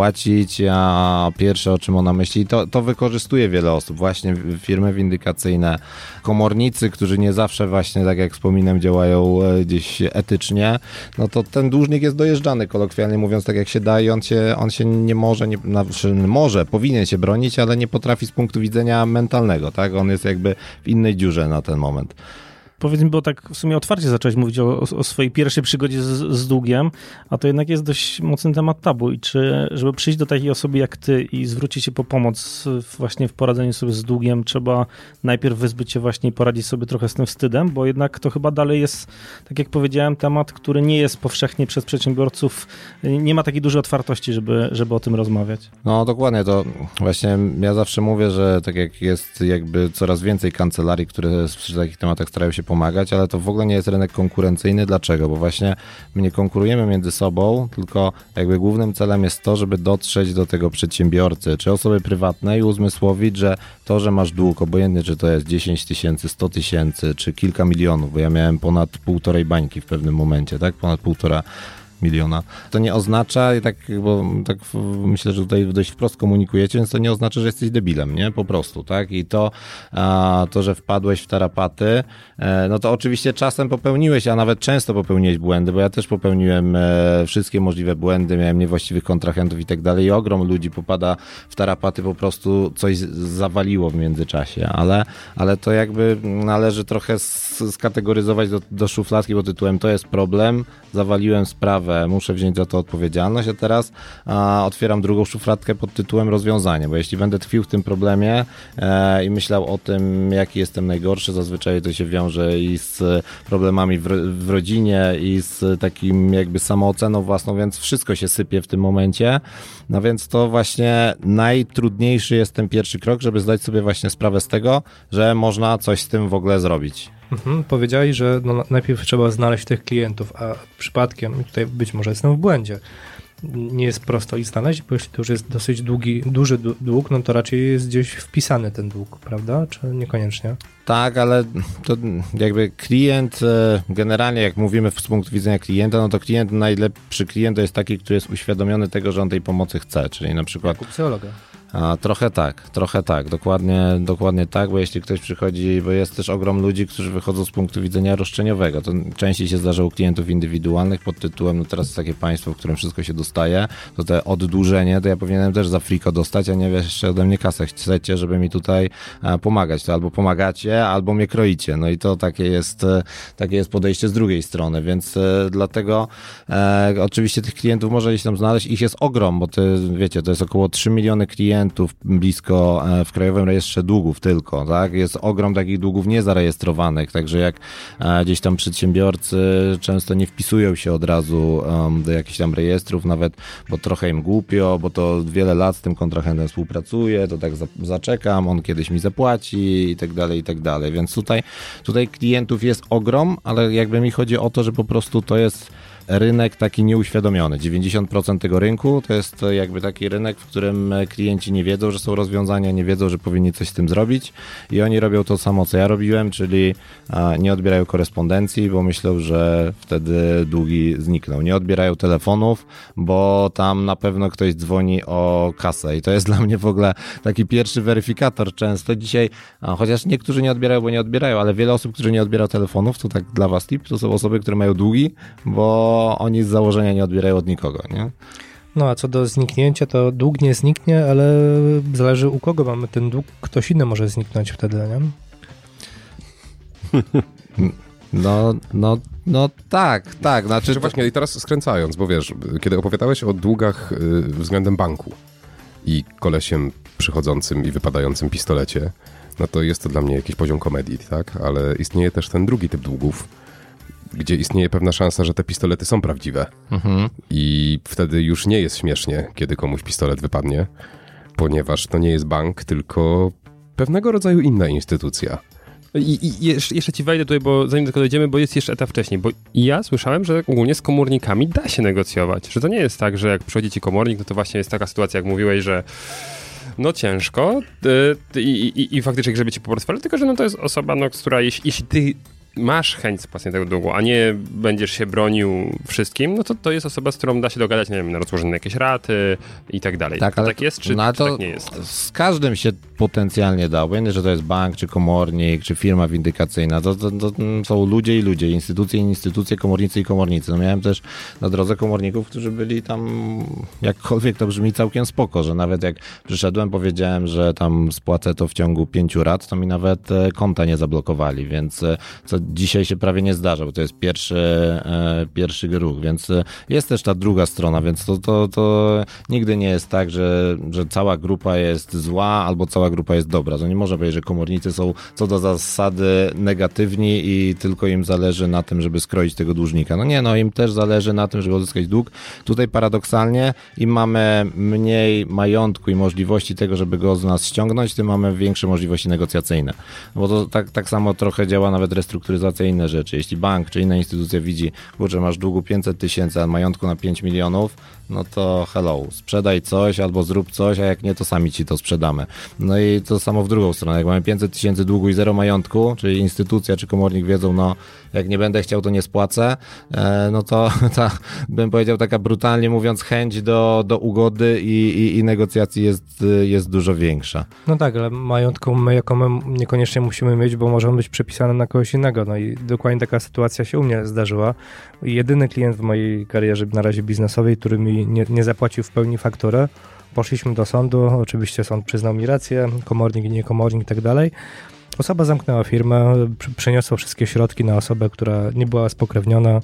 a pierwsze o czym ona myśli, to, to wykorzystuje wiele osób, właśnie firmy windykacyjne, komornicy, którzy nie zawsze właśnie, tak jak wspominam, działają e, gdzieś etycznie, no to ten dłużnik jest dojeżdżany, kolokwialnie mówiąc, tak jak się da i on się, on się nie może, nie, znaczy może, powinien się bronić, ale nie potrafi z punktu widzenia mentalnego, tak? On jest jakby w innej dziurze na ten moment. Powiedz mi, bo tak w sumie otwarcie zacząłeś mówić o, o swojej pierwszej przygodzie z, z długiem, a to jednak jest dość mocny temat tabu. I czy, żeby przyjść do takiej osoby jak ty i zwrócić się po pomoc właśnie w poradzeniu sobie z długiem, trzeba najpierw wyzbyć się właśnie i poradzić sobie trochę z tym wstydem, bo jednak to chyba dalej jest, tak jak powiedziałem, temat, który nie jest powszechnie przez przedsiębiorców, nie ma takiej dużej otwartości, żeby, żeby o tym rozmawiać. No dokładnie, to właśnie ja zawsze mówię, że tak jak jest jakby coraz więcej kancelarii, które przy takich tematach starają się pomagać, ale to w ogóle nie jest rynek konkurencyjny. Dlaczego? Bo właśnie my nie konkurujemy między sobą, tylko jakby głównym celem jest to, żeby dotrzeć do tego przedsiębiorcy, czy osoby prywatnej i uzmysłowić, że to, że masz dług, obojętnie czy to jest 10 tysięcy, 100 tysięcy, czy kilka milionów, bo ja miałem ponad półtorej bańki w pewnym momencie, tak? Ponad półtora miliona. To nie oznacza, tak, bo tak myślę, że tutaj dość wprost komunikujecie, więc to nie oznacza, że jesteś debilem, nie? Po prostu, tak? I to, a, to że wpadłeś w tarapaty, e, no to oczywiście czasem popełniłeś, a nawet często popełniłeś błędy, bo ja też popełniłem e, wszystkie możliwe błędy, miałem niewłaściwych kontrahentów i tak dalej i ogrom ludzi popada w tarapaty, po prostu coś zawaliło w międzyczasie, ale, ale to jakby należy trochę skategoryzować do, do szufladki, bo tytułem to jest problem, zawaliłem sprawę, muszę wziąć za to odpowiedzialność, a teraz a, otwieram drugą szufladkę pod tytułem rozwiązanie, bo jeśli będę tkwił w tym problemie e, i myślał o tym, jaki jestem najgorszy, zazwyczaj to się wiąże i z problemami w, w rodzinie i z takim jakby samooceną własną, więc wszystko się sypie w tym momencie, no więc to właśnie najtrudniejszy jest ten pierwszy krok, żeby zdać sobie właśnie sprawę z tego, że można coś z tym w ogóle zrobić. Mhm. Powiedziałeś, że no, najpierw trzeba znaleźć tych klientów, a przypadkiem, i tutaj być może jestem w błędzie, nie jest prosto ich znaleźć, bo jeśli to już jest dosyć długi, duży dług, no to raczej jest gdzieś wpisany ten dług, prawda? Czy niekoniecznie? Tak, ale to jakby klient, e, generalnie jak mówimy z punktu widzenia klienta, no to klient, najlepszy klient to jest taki, który jest uświadomiony tego, że on tej pomocy chce, czyli na przykład... Jak u psychologa. A, trochę tak, trochę tak, dokładnie, dokładnie tak, bo jeśli ktoś przychodzi, bo jest też ogrom ludzi, którzy wychodzą z punktu widzenia roszczeniowego, to częściej się zdarza u klientów indywidualnych pod tytułem, no teraz jest takie państwo, w którym wszystko się dostaje, to te oddłużenie, to ja powinienem też za friko dostać, a nie wiesz, jeszcze ode mnie kasę chcecie, żeby mi tutaj e, pomagać, to albo pomagacie, albo mnie kroicie, no i to takie jest, e, takie jest podejście z drugiej strony, więc e, dlatego e, oczywiście tych klientów może się tam znaleźć, ich jest ogrom, bo to, wiecie, to jest około 3 miliony klientów, klientów blisko e, w Krajowym Rejestrze Długów tylko, tak? Jest ogrom takich długów niezarejestrowanych, także jak e, gdzieś tam przedsiębiorcy często nie wpisują się od razu do jakichś tam rejestrów, nawet, bo trochę im głupio, bo to wiele lat z tym kontrahentem współpracuję, to tak zaczekam, on kiedyś mi zapłaci i tak dalej, i tak dalej, więc tutaj, tutaj klientów jest ogrom, ale jakby mi chodzi o to, że po prostu to jest rynek taki nieuświadomiony. 90% tego rynku to jest jakby taki rynek, w którym klienci nie wiedzą, że są rozwiązania, nie wiedzą, że powinni coś z tym zrobić i oni robią to samo, co ja robiłem, czyli nie odbierają korespondencji, bo myślą, że wtedy długi znikną. Nie odbierają telefonów, bo tam na pewno ktoś dzwoni o kasę i to jest dla mnie w ogóle taki pierwszy weryfikator często. Dzisiaj, chociaż niektórzy nie odbierają, bo nie odbierają, ale wiele osób, którzy nie odbierają telefonów, to tak dla was tip, to są osoby, które mają długi, bo oni z założenia nie odbierają od nikogo, nie? No a co do zniknięcia, to dług nie zniknie, ale zależy u kogo mamy ten dług, ktoś inny może zniknąć wtedy, nie? No, no, no tak, tak. Znaczy, znaczy właśnie, i teraz skręcając, bo wiesz, kiedy opowiadałeś o długach y, względem banku i kolesiem przychodzącym i wypadającym pistolecie, no to jest to dla mnie jakiś poziom komedii, tak? Ale istnieje też ten drugi typ długów, gdzie istnieje pewna szansa, że te pistolety są prawdziwe. Mhm. I wtedy już nie jest śmiesznie, kiedy komuś pistolet wypadnie, ponieważ to nie jest bank, tylko pewnego rodzaju inna instytucja. I, I, jeszcze ci wejdę tutaj, bo zanim do tego dojdziemy, bo jest jeszcze etap wcześniej, bo ja słyszałem, że ogólnie z komornikami da się negocjować, że to nie jest tak, że jak przychodzi ci komornik, no to właśnie jest taka sytuacja, jak mówiłeś, że no ciężko y, i, i, i faktycznie grzebie ci po portfelu, tylko że no to jest osoba, no, która jeśli, jeśli ty masz chęć spłacenia tego długu, a nie będziesz się bronił wszystkim, no to to jest osoba, z którą da się dogadać, nie wiem, na rozłożenie jakieś raty i tak dalej. Tak, to tak jest, czy, no, to, czy tak nie jest? Z każdym się potencjalnie da, obojętnie, że to jest bank, czy komornik, czy firma windykacyjna, to, to, to, są ludzie i ludzie, instytucje i instytucje, komornicy i komornicy. No miałem też na drodze komorników, którzy byli tam, jakkolwiek to brzmi całkiem spoko, że nawet jak przyszedłem, powiedziałem, że tam spłacę to w ciągu pięciu lat, to mi nawet e, konta nie zablokowali, więc e, co dzisiaj się prawie nie zdarza, bo to jest pierwszy, e, pierwszy ruch, więc jest też ta druga strona, więc to, to, to nigdy nie jest tak, że, że cała grupa jest zła albo cała grupa jest dobra. To nie może być, że komornicy są co do zasady negatywni i tylko im zależy na tym, żeby skroić tego dłużnika. No nie, no im też zależy na tym, żeby uzyskać dług. Tutaj paradoksalnie im mamy mniej majątku i możliwości tego, żeby go z nas ściągnąć, tym mamy większe możliwości negocjacyjne. Bo to tak, tak samo trochę działa nawet restrukturyzacja i inne rzeczy. Jeśli bank czy inna instytucja widzi, kurczę, masz długu 500 tysięcy, a majątku na 5 milionów, no to hello, sprzedaj coś albo zrób coś, a jak nie, to sami ci to sprzedamy. No i to samo w drugą stronę. Jak mamy 500 tysięcy długu i zero majątku, czyli instytucja czy komornik wiedzą, no jak nie będę chciał, to nie spłacę, e, no to ta, bym powiedział taka brutalnie mówiąc, chęć do, do ugody i, i, i negocjacji jest, jest dużo większa. No tak, ale majątku my jako my niekoniecznie musimy mieć, bo może on być przepisany na kogoś innego. No i dokładnie taka sytuacja się u mnie zdarzyła. Jedyny klient w mojej karierze na razie biznesowej, który mi nie, nie zapłacił w pełni fakturę, poszliśmy do sądu, oczywiście sąd przyznał mi rację, komornik i niekomornik i tak dalej. Osoba zamknęła firmę, przeniosła wszystkie środki na osobę, która nie była spokrewniona.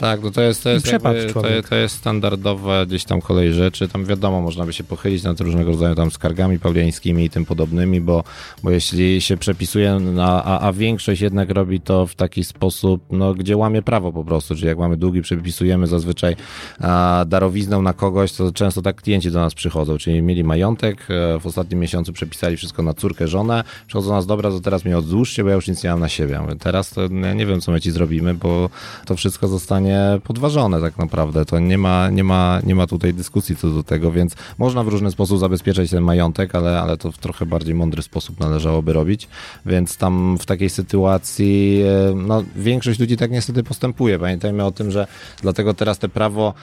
Tak, no to jest, to jest, jakby, to, to, jest standardowe gdzieś tam kolej rzeczy. Tam wiadomo, można by się pochylić nad różnego rodzaju tam skargami pauliańskimi i tym podobnymi, bo, bo jeśli się przepisuje, na, a, a większość jednak robi to w taki sposób, no, gdzie łamie prawo po prostu, czyli jak mamy długi, przepisujemy zazwyczaj a, darowizną na kogoś, to często tak klienci do nas przychodzą, czyli mieli majątek, e, w ostatnim miesiącu przepisali wszystko na córkę, żonę, przychodzą do nas, dobra, to teraz mi oddłużcie, bo ja już nic nie mam na siebie. Mówię, teraz to ja nie wiem, co my ci zrobimy, bo to wszystko zostanie zostanie podważone tak naprawdę. To nie ma, nie ma, nie ma tutaj dyskusji co do tego, więc można w różny sposób zabezpieczać ten majątek, ale, ale to w trochę bardziej mądry sposób należałoby robić, więc tam w takiej sytuacji e, no, większość ludzi tak niestety postępuje. Pamiętajmy o tym, że dlatego teraz te prawo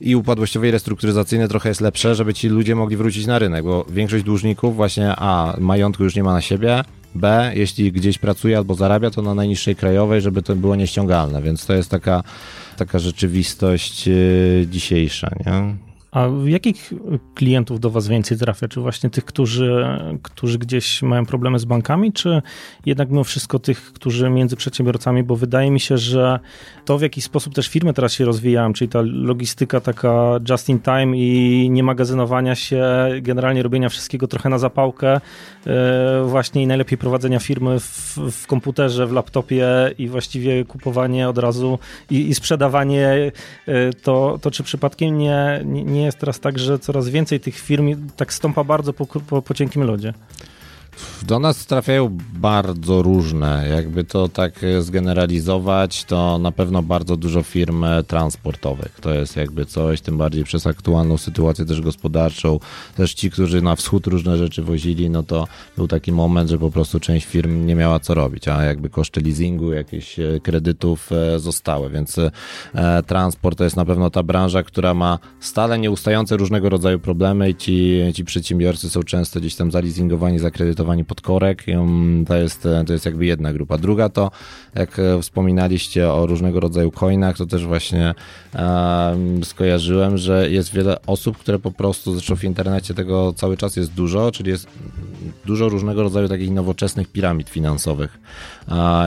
i upadłościowe i restrukturyzacyjne trochę jest lepsze, żeby ci ludzie mogli wrócić na rynek, bo większość dłużników właśnie A, majątku już nie ma na siebie, B, jeśli gdzieś pracuje albo zarabia, to na najniższej krajowej, żeby to było nieściągalne, więc to jest taka, taka rzeczywistość yy, dzisiejsza, nie? A jakich klientów do Was więcej trafia? Czy właśnie tych, którzy, którzy gdzieś mają problemy z bankami, czy jednak mimo wszystko tych, którzy między przedsiębiorcami? Bo wydaje mi się, że to w jaki sposób też firmy teraz się rozwijają, czyli ta logistyka taka just in time i nie magazynowania się, generalnie robienia wszystkiego trochę na zapałkę, e, właśnie i najlepiej prowadzenia firmy w, w komputerze, w laptopie i właściwie kupowanie od razu i, i sprzedawanie, e, to, to czy przypadkiem nie, nie nie jest teraz tak, że coraz więcej tych firm tak stąpa bardzo po, po, po cienkim lodzie? Do nas trafiają bardzo różne. Jakby to tak zgeneralizować, to na pewno bardzo dużo firm transportowych. To jest jakby coś, tym bardziej przez aktualną sytuację też gospodarczą. Też ci, którzy na wschód różne rzeczy wozili, no to był taki moment, że po prostu część firm nie miała co robić, a jakby koszty leasingu, jakichś e, kredytów e, zostały, więc e, transport to jest na pewno ta branża, która ma stale nieustające różnego rodzaju problemy i ci, ci przedsiębiorcy są często gdzieś tam zaleasingowani, zakredytowani pod korek. To jest, to jest jakby jedna grupa. Druga to, jak wspominaliście o różnego rodzaju coinach, to też właśnie skojarzyłem, że jest wiele osób, które po prostu, zresztą w internecie tego cały czas jest dużo, czyli jest dużo różnego rodzaju takich nowoczesnych piramid finansowych.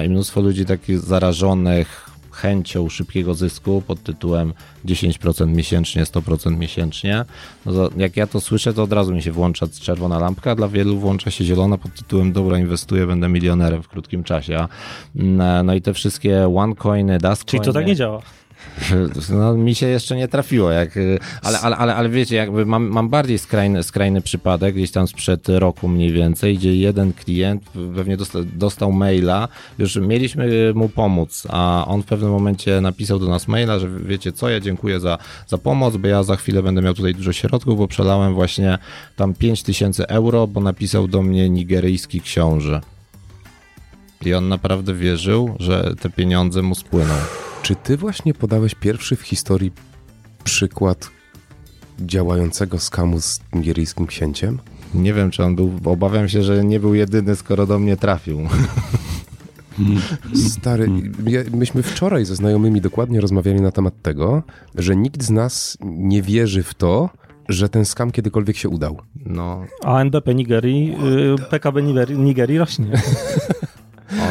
I mnóstwo ludzi takich zarażonych chęcią szybkiego zysku pod tytułem 10% miesięcznie, 100% miesięcznie. No jak ja to słyszę, to od razu mi się włącza czerwona lampka, dla wielu włącza się zielona pod tytułem dobra, inwestuję, będę milionerem w krótkim czasie. No i te wszystkie OneCoiny, Dustcoiny. Czyli to tak nie działa. No, mi się jeszcze nie trafiło, jak, ale, ale, ale, ale wiecie, jakby mam, mam bardziej skrajny, skrajny przypadek, gdzieś tam sprzed roku mniej więcej, gdzie jeden klient pewnie dostał, dostał maila, już mieliśmy mu pomóc, a on w pewnym momencie napisał do nas maila, że wiecie co, ja dziękuję za, za pomoc, bo ja za chwilę będę miał tutaj dużo środków, bo przelałem właśnie tam 5000 euro, bo napisał do mnie nigeryjski książę. I on naprawdę wierzył, że te pieniądze mu spłyną. Czy ty właśnie podałeś pierwszy w historii przykład działającego skamu z nigeryjskim księciem? Nie wiem, czy on był, obawiam się, że nie był jedyny, skoro do mnie trafił. Stary, myśmy wczoraj ze znajomymi dokładnie rozmawiali na temat tego, że nikt z nas nie wierzy w to, że ten skam kiedykolwiek się udał. No. A NBP Nigerii, y, PKB Nigerii rośnie.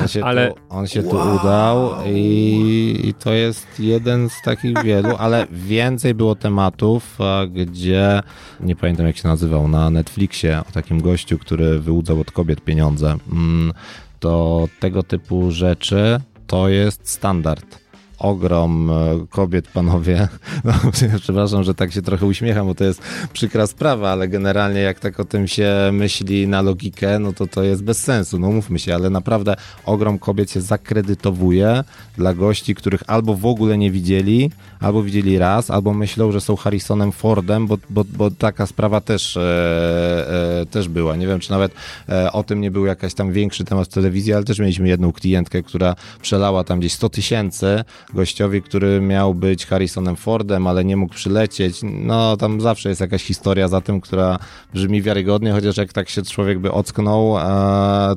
On się, ale... tu, on się wow. tu udał i, i, to jest jeden z takich wielu, ale więcej było tematów, gdzie nie pamiętam jak się nazywał, na Netflixie o takim gościu, który wyłudzał od kobiet pieniądze. Mm, to tego typu rzeczy to jest standard ogrom e, kobiet, panowie. No, przepraszam, że tak się trochę uśmiecham, bo to jest przykra sprawa, ale generalnie jak tak o tym się myśli na logikę, no to to jest bez sensu, no mówmy się, ale naprawdę ogrom kobiet się zakredytowuje dla gości, których albo w ogóle nie widzieli, albo widzieli raz, albo myślą, że są Harrisonem Fordem, bo, bo, bo taka sprawa też, e, e, też była. Nie wiem, czy nawet e, o tym nie był jakiś tam większy temat w telewizji, ale też mieliśmy jedną klientkę, która przelała tam gdzieś 100 tysięcy gościowi, który miał być Harrisonem Fordem, ale nie mógł przylecieć. No, tam zawsze jest jakaś historia za tym, która brzmi wiarygodnie, chociaż jak tak się człowiek by ocknął,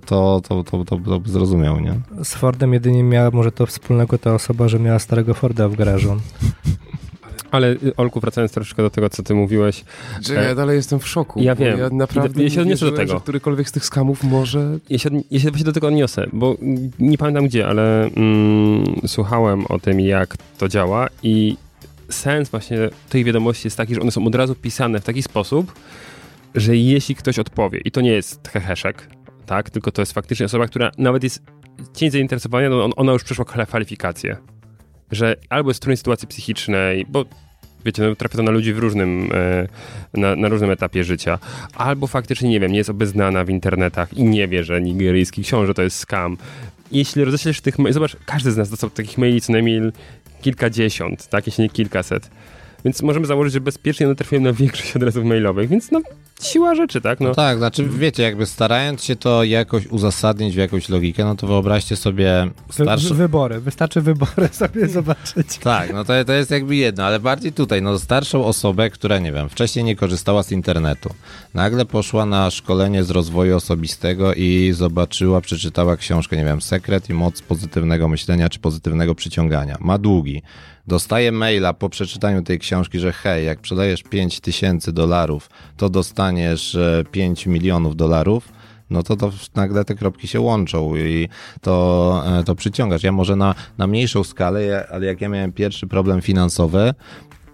to, to, to, to, to by zrozumiał, nie? Z Fordem jedynie miała może to wspólnego ta osoba, że miała starego Forda w garażu. Ale y, Olku, wracając troszeczkę do tego, co ty mówiłeś. Że ja dalej jestem w szoku. Ja wiem. Ja naprawdę ja się odniosę do tego. Że którykolwiek z tych skamów może... Ja się, ja się właśnie do tego odniosę, bo nie pamiętam gdzie, ale mm, słuchałem o tym, jak to działa i sens właśnie tej wiadomości jest taki, że one są od razu pisane w taki sposób, że jeśli ktoś odpowie, i to nie jest heheszek, tak, tylko to jest faktycznie osoba, która nawet jest cień zainteresowania, no ona już przeszła kwalifikację że albo jest w trudnej sytuacji psychicznej, bo wiecie, no, trafia to na ludzi w różnym, e, na, na, różnym etapie życia, albo faktycznie, nie wiem, nie jest obeznana w internetach i nie wie, że nigeryjski książę to jest scam. Jeśli roześlesz tych maili, zobacz, każdy z nas dostał takich maili co najmniej kilkadziesiąt, tak, jeśli nie kilkaset. Więc możemy założyć, że bezpiecznie one trafiają na większość adresów mailowych, więc no siła rzeczy, tak? No. No tak, znaczy wiecie, jakby starając się to jakoś uzasadnić w jakąś logikę, no to wyobraźcie sobie wy, wybory, wystarczy wybory sobie zobaczyć. Tak, no to, to jest jakby jedno, ale bardziej tutaj, no starszą osobę, która, nie wiem, wcześniej nie korzystała z internetu, nagle poszła na szkolenie z rozwoju osobistego i zobaczyła, przeczytała książkę, nie wiem, Sekret i moc pozytywnego myślenia czy pozytywnego przyciągania. Ma długi. Dostaje maila po przeczytaniu tej książki, że hej, jak sprzedajesz 5 tysięcy dolarów, to dostaniesz e, 5 milionów dolarów no to, to nagle te kropki się łączą i to, e, to przyciągasz. Ja może na, na mniejszą skalę, ale jak ja miałem pierwszy problem finansowy,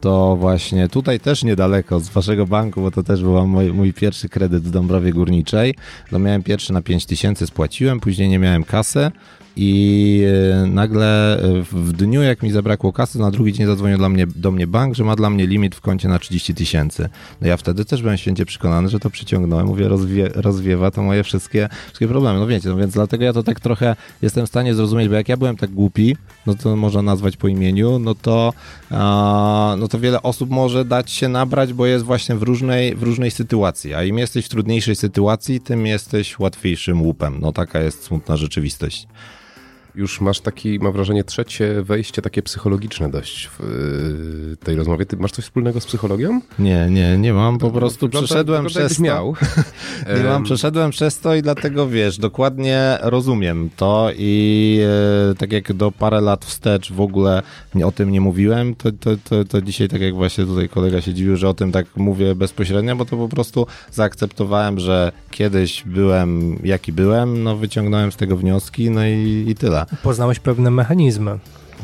to właśnie tutaj też niedaleko z waszego banku, bo to też był mój, mój pierwszy kredyt w Dąbrowie Górniczej, to miałem pierwszy na 5 tysięcy, spłaciłem, później nie miałem kasy i e, nagle e, w- dniu, jak mi zabrakło kasy, na drugi dzień zadzwonił dla mnie, do mnie bank, że ma dla mnie limit w koncie na 30 tysięcy. No ja wtedy też byłem święcie przekonany, że to przyciągnąłem, mówię, rozwie, rozwiewa to moje wszystkie, wszystkie problemy. No wiecie, no więc dlatego ja to tak trochę jestem w stanie zrozumieć, bo jak ja byłem tak głupi, no to można nazwać po imieniu, no to, a, no to wiele osób może dać się nabrać, bo jest właśnie w różnej, w różnej sytuacji. A im jesteś w trudniejszej sytuacji, tym jesteś łatwiejszym łupem. No taka jest smutna rzeczywistość. Już masz taki, mam wrażenie, trzecie wejście takie psychologiczne dość w y, tej rozmowie. Ty masz coś wspólnego z psychologią? Nie, nie, nie mam, po prostu Wygląda- przeszedłem wygląda, przez to. miał. Nie mam, Em, przeszedłem przez to i dlatego wiesz, dokładnie rozumiem to i e, tak jak do parę lat wstecz w ogóle o tym nie mówiłem, to, to, to, to dzisiaj tak jak właśnie tutaj kolega się dziwił, że o tym tak mówię bezpośrednio, bo to po prostu zaakceptowałem, że kiedyś byłem jaki byłem, no wyciągnąłem z tego wnioski, no i, i tyle. Poznałeś pewne mechanizmy.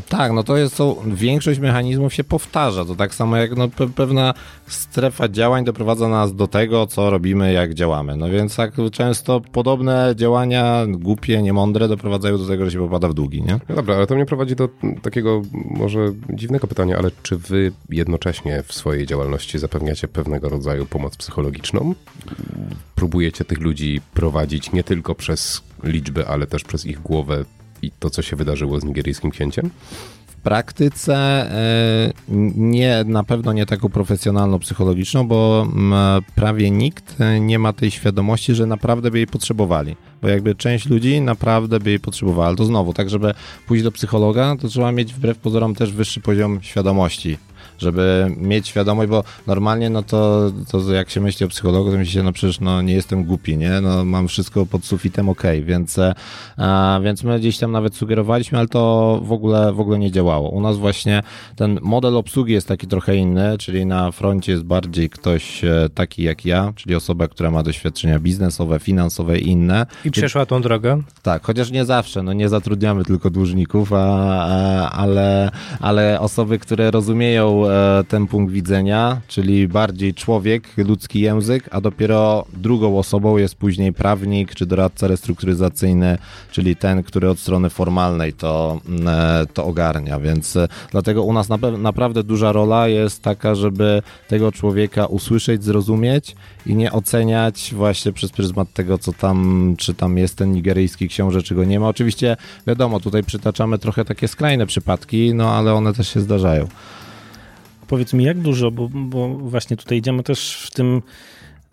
Tak, no to jest to, większość mechanizmów się powtarza. To tak samo jak no, pe pewna strefa działań doprowadza nas do tego, co robimy, jak działamy. No więc tak często podobne działania, głupie, niemądre, doprowadzają do tego, że się popada w długi, nie? No dobra, ale to mnie prowadzi do takiego może dziwnego pytania, ale czy wy jednocześnie w swojej działalności zapewniacie pewnego rodzaju pomoc psychologiczną? Próbujecie tych ludzi prowadzić nie tylko przez liczby, ale też przez ich głowę i to, co się wydarzyło z nigeryjskim księciem? W praktyce e, nie, na pewno nie taką profesjonalną, psychologiczną, bo prawie nikt e, nie ma tej świadomości, że naprawdę by jej potrzebowali. Bo jakby część ludzi naprawdę by jej potrzebowała. Ale to znowu, tak żeby pójść do psychologa, to trzeba mieć wbrew pozorom też wyższy poziom świadomości. Żeby mieć świadomość, bo normalnie no to, to jak się myśli o psychologu, to myśli się, no przecież no nie jestem głupi, nie? No mam wszystko pod sufitem okej, więc, e, a, więc my gdzieś tam nawet sugerowaliśmy, ale to w ogóle, w ogóle nie działało. U nas właśnie ten model obsługi jest taki trochę inny, czyli na froncie jest bardziej ktoś e, taki jak ja, czyli osoba, która ma doświadczenia biznesowe, finansowe i inne. I przeszła tą drogę. Tak, chociaż nie zawsze, no nie zatrudniamy tylko dłużników, a, a, ale, ale osoby, które rozumieją e, ten punkt widzenia, czyli bardziej człowiek, ludzki język, a dopiero drugą osobą jest później prawnik czy doradca restrukturyzacyjny, czyli ten, który od strony formalnej to, mm, e, to ogarnia, więc e, dlatego u nas naprawdę duża rola jest taka, żeby tego człowieka usłyszeć, zrozumieć i nie oceniać właśnie przez pryzmat tego, co tam, czy tam jest ten nigeryjski książę, czy go nie ma. Oczywiście wiadomo, tutaj przytaczamy trochę takie skrajne przypadki, no ale one też się zdarzają. Powiedz mi, jak dużo, bo, bo właśnie tutaj idziemy też w tym,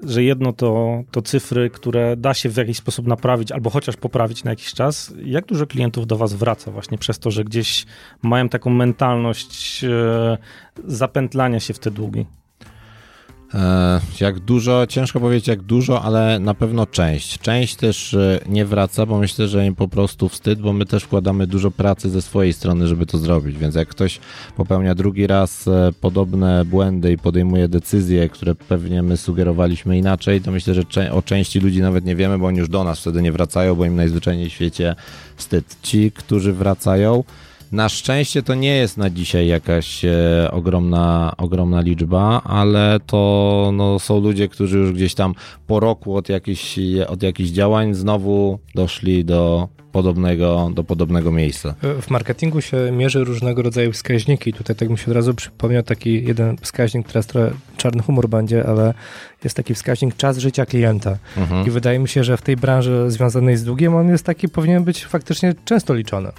że jedno to, to cyfry, które da się w jakiś sposób naprawić albo chociaż poprawić na jakiś czas. Jak dużo klientów do Was wraca właśnie przez to, że gdzieś mają taką mentalność e, zapętlania się w te długi? E, Jak dużo, ciężko powiedzieć jak dużo, ale na pewno część. Część też e, nie wraca, bo myślę, że im po prostu wstyd, bo my też wkładamy dużo pracy ze swojej strony, żeby to zrobić. Więc jak ktoś popełnia drugi raz e, podobne błędy i podejmuje decyzje, które pewnie my sugerowaliśmy inaczej, to myślę, że o części ludzi nawet nie wiemy, bo oni już do nas wtedy nie wracają, bo im najzwyczajniej w świecie wstyd. Ci, którzy wracają, na szczęście to nie jest na dzisiaj jakaś e, ogromna, ogromna liczba, ale to no, są ludzie, którzy już gdzieś tam po roku od jakichś, od jakichś działań znowu doszli do podobnego, do podobnego miejsca. W marketingu się mierzy różnego rodzaju wskaźniki. Tutaj tak mi się od razu przypomniał taki jeden wskaźnik, teraz trochę czarny humor będzie, ale jest taki wskaźnik czas życia klienta. Mhm. I wydaje mi się, że w tej branży związanej z długiem on jest taki, powinien być faktycznie często liczony.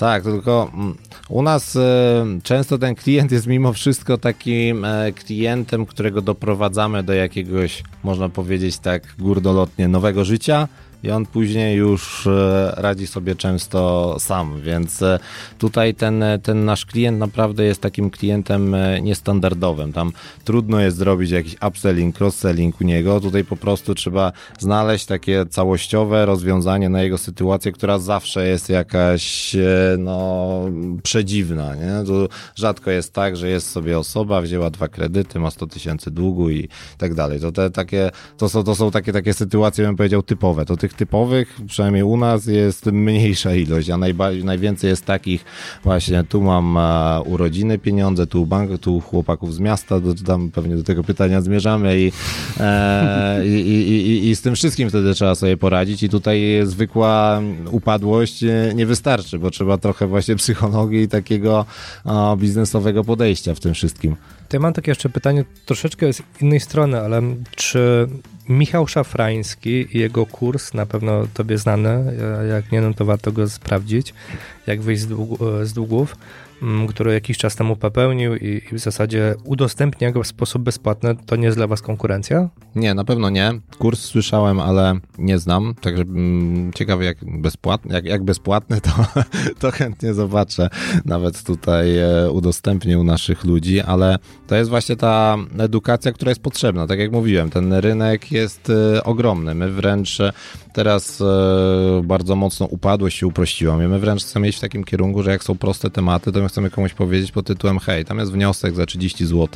Tak, tylko mm, u nas e, często ten klient jest mimo wszystko takim e, klientem, którego doprowadzamy do jakiegoś, można powiedzieć tak gurdolotnie, nowego życia i on później już e, radzi sobie często sam, więc e, tutaj ten, ten nasz klient naprawdę jest takim klientem e, niestandardowym. Tam trudno jest zrobić jakiś upselling, cross-selling u niego. Tutaj po prostu trzeba znaleźć takie całościowe rozwiązanie na jego sytuację, która zawsze jest jakaś no, przedziwna. Nie? Tu rzadko jest tak, że jest sobie osoba, wzięła dwa kredyty, ma 100 tysięcy długu i tak dalej. To, te, takie, to, są, to są takie, takie sytuacje, bym powiedział, typowe. To tych tych typowych, przynajmniej u nas, jest mniejsza ilość, a najwięcej jest takich właśnie, tu mam a, urodziny pieniądze, tu bank, tu chłopaków z miasta, do, tam pewnie do tego pytania zmierzamy i, e, i, i, i, z tym wszystkim wtedy trzeba sobie poradzić i tutaj zwykła upadłość nie wystarczy, bo trzeba trochę właśnie psychologii i takiego a, biznesowego podejścia w tym wszystkim. To ja mam takie jeszcze pytanie troszeczkę z innej strony, ale czy Michał Szafrański i jego kurs, na pewno tobie znany, jak nie, no to warto go sprawdzić, jak wyjść z, z długów, który jakiś czas temu popełnił i, i, w zasadzie udostępnia go w sposób bezpłatny, to nie jest dla was konkurencja? Nie, na pewno nie. Kurs słyszałem, ale nie znam, także mm, ciekawe jak bezpłatny, jak, jak bezpłatny, to, to chętnie zobaczę. Nawet tutaj e, udostępnił naszych ludzi, ale to jest właśnie ta edukacja, która jest potrzebna. Tak jak mówiłem, ten rynek jest e, ogromny. My wręcz teraz e, bardzo mocno upadłość się uprościła. My wręcz chcemy iść w takim kierunku, że jak są proste tematy, to chcemy komuś powiedzieć pod tytułem hej, tam jest wniosek za 30 zł,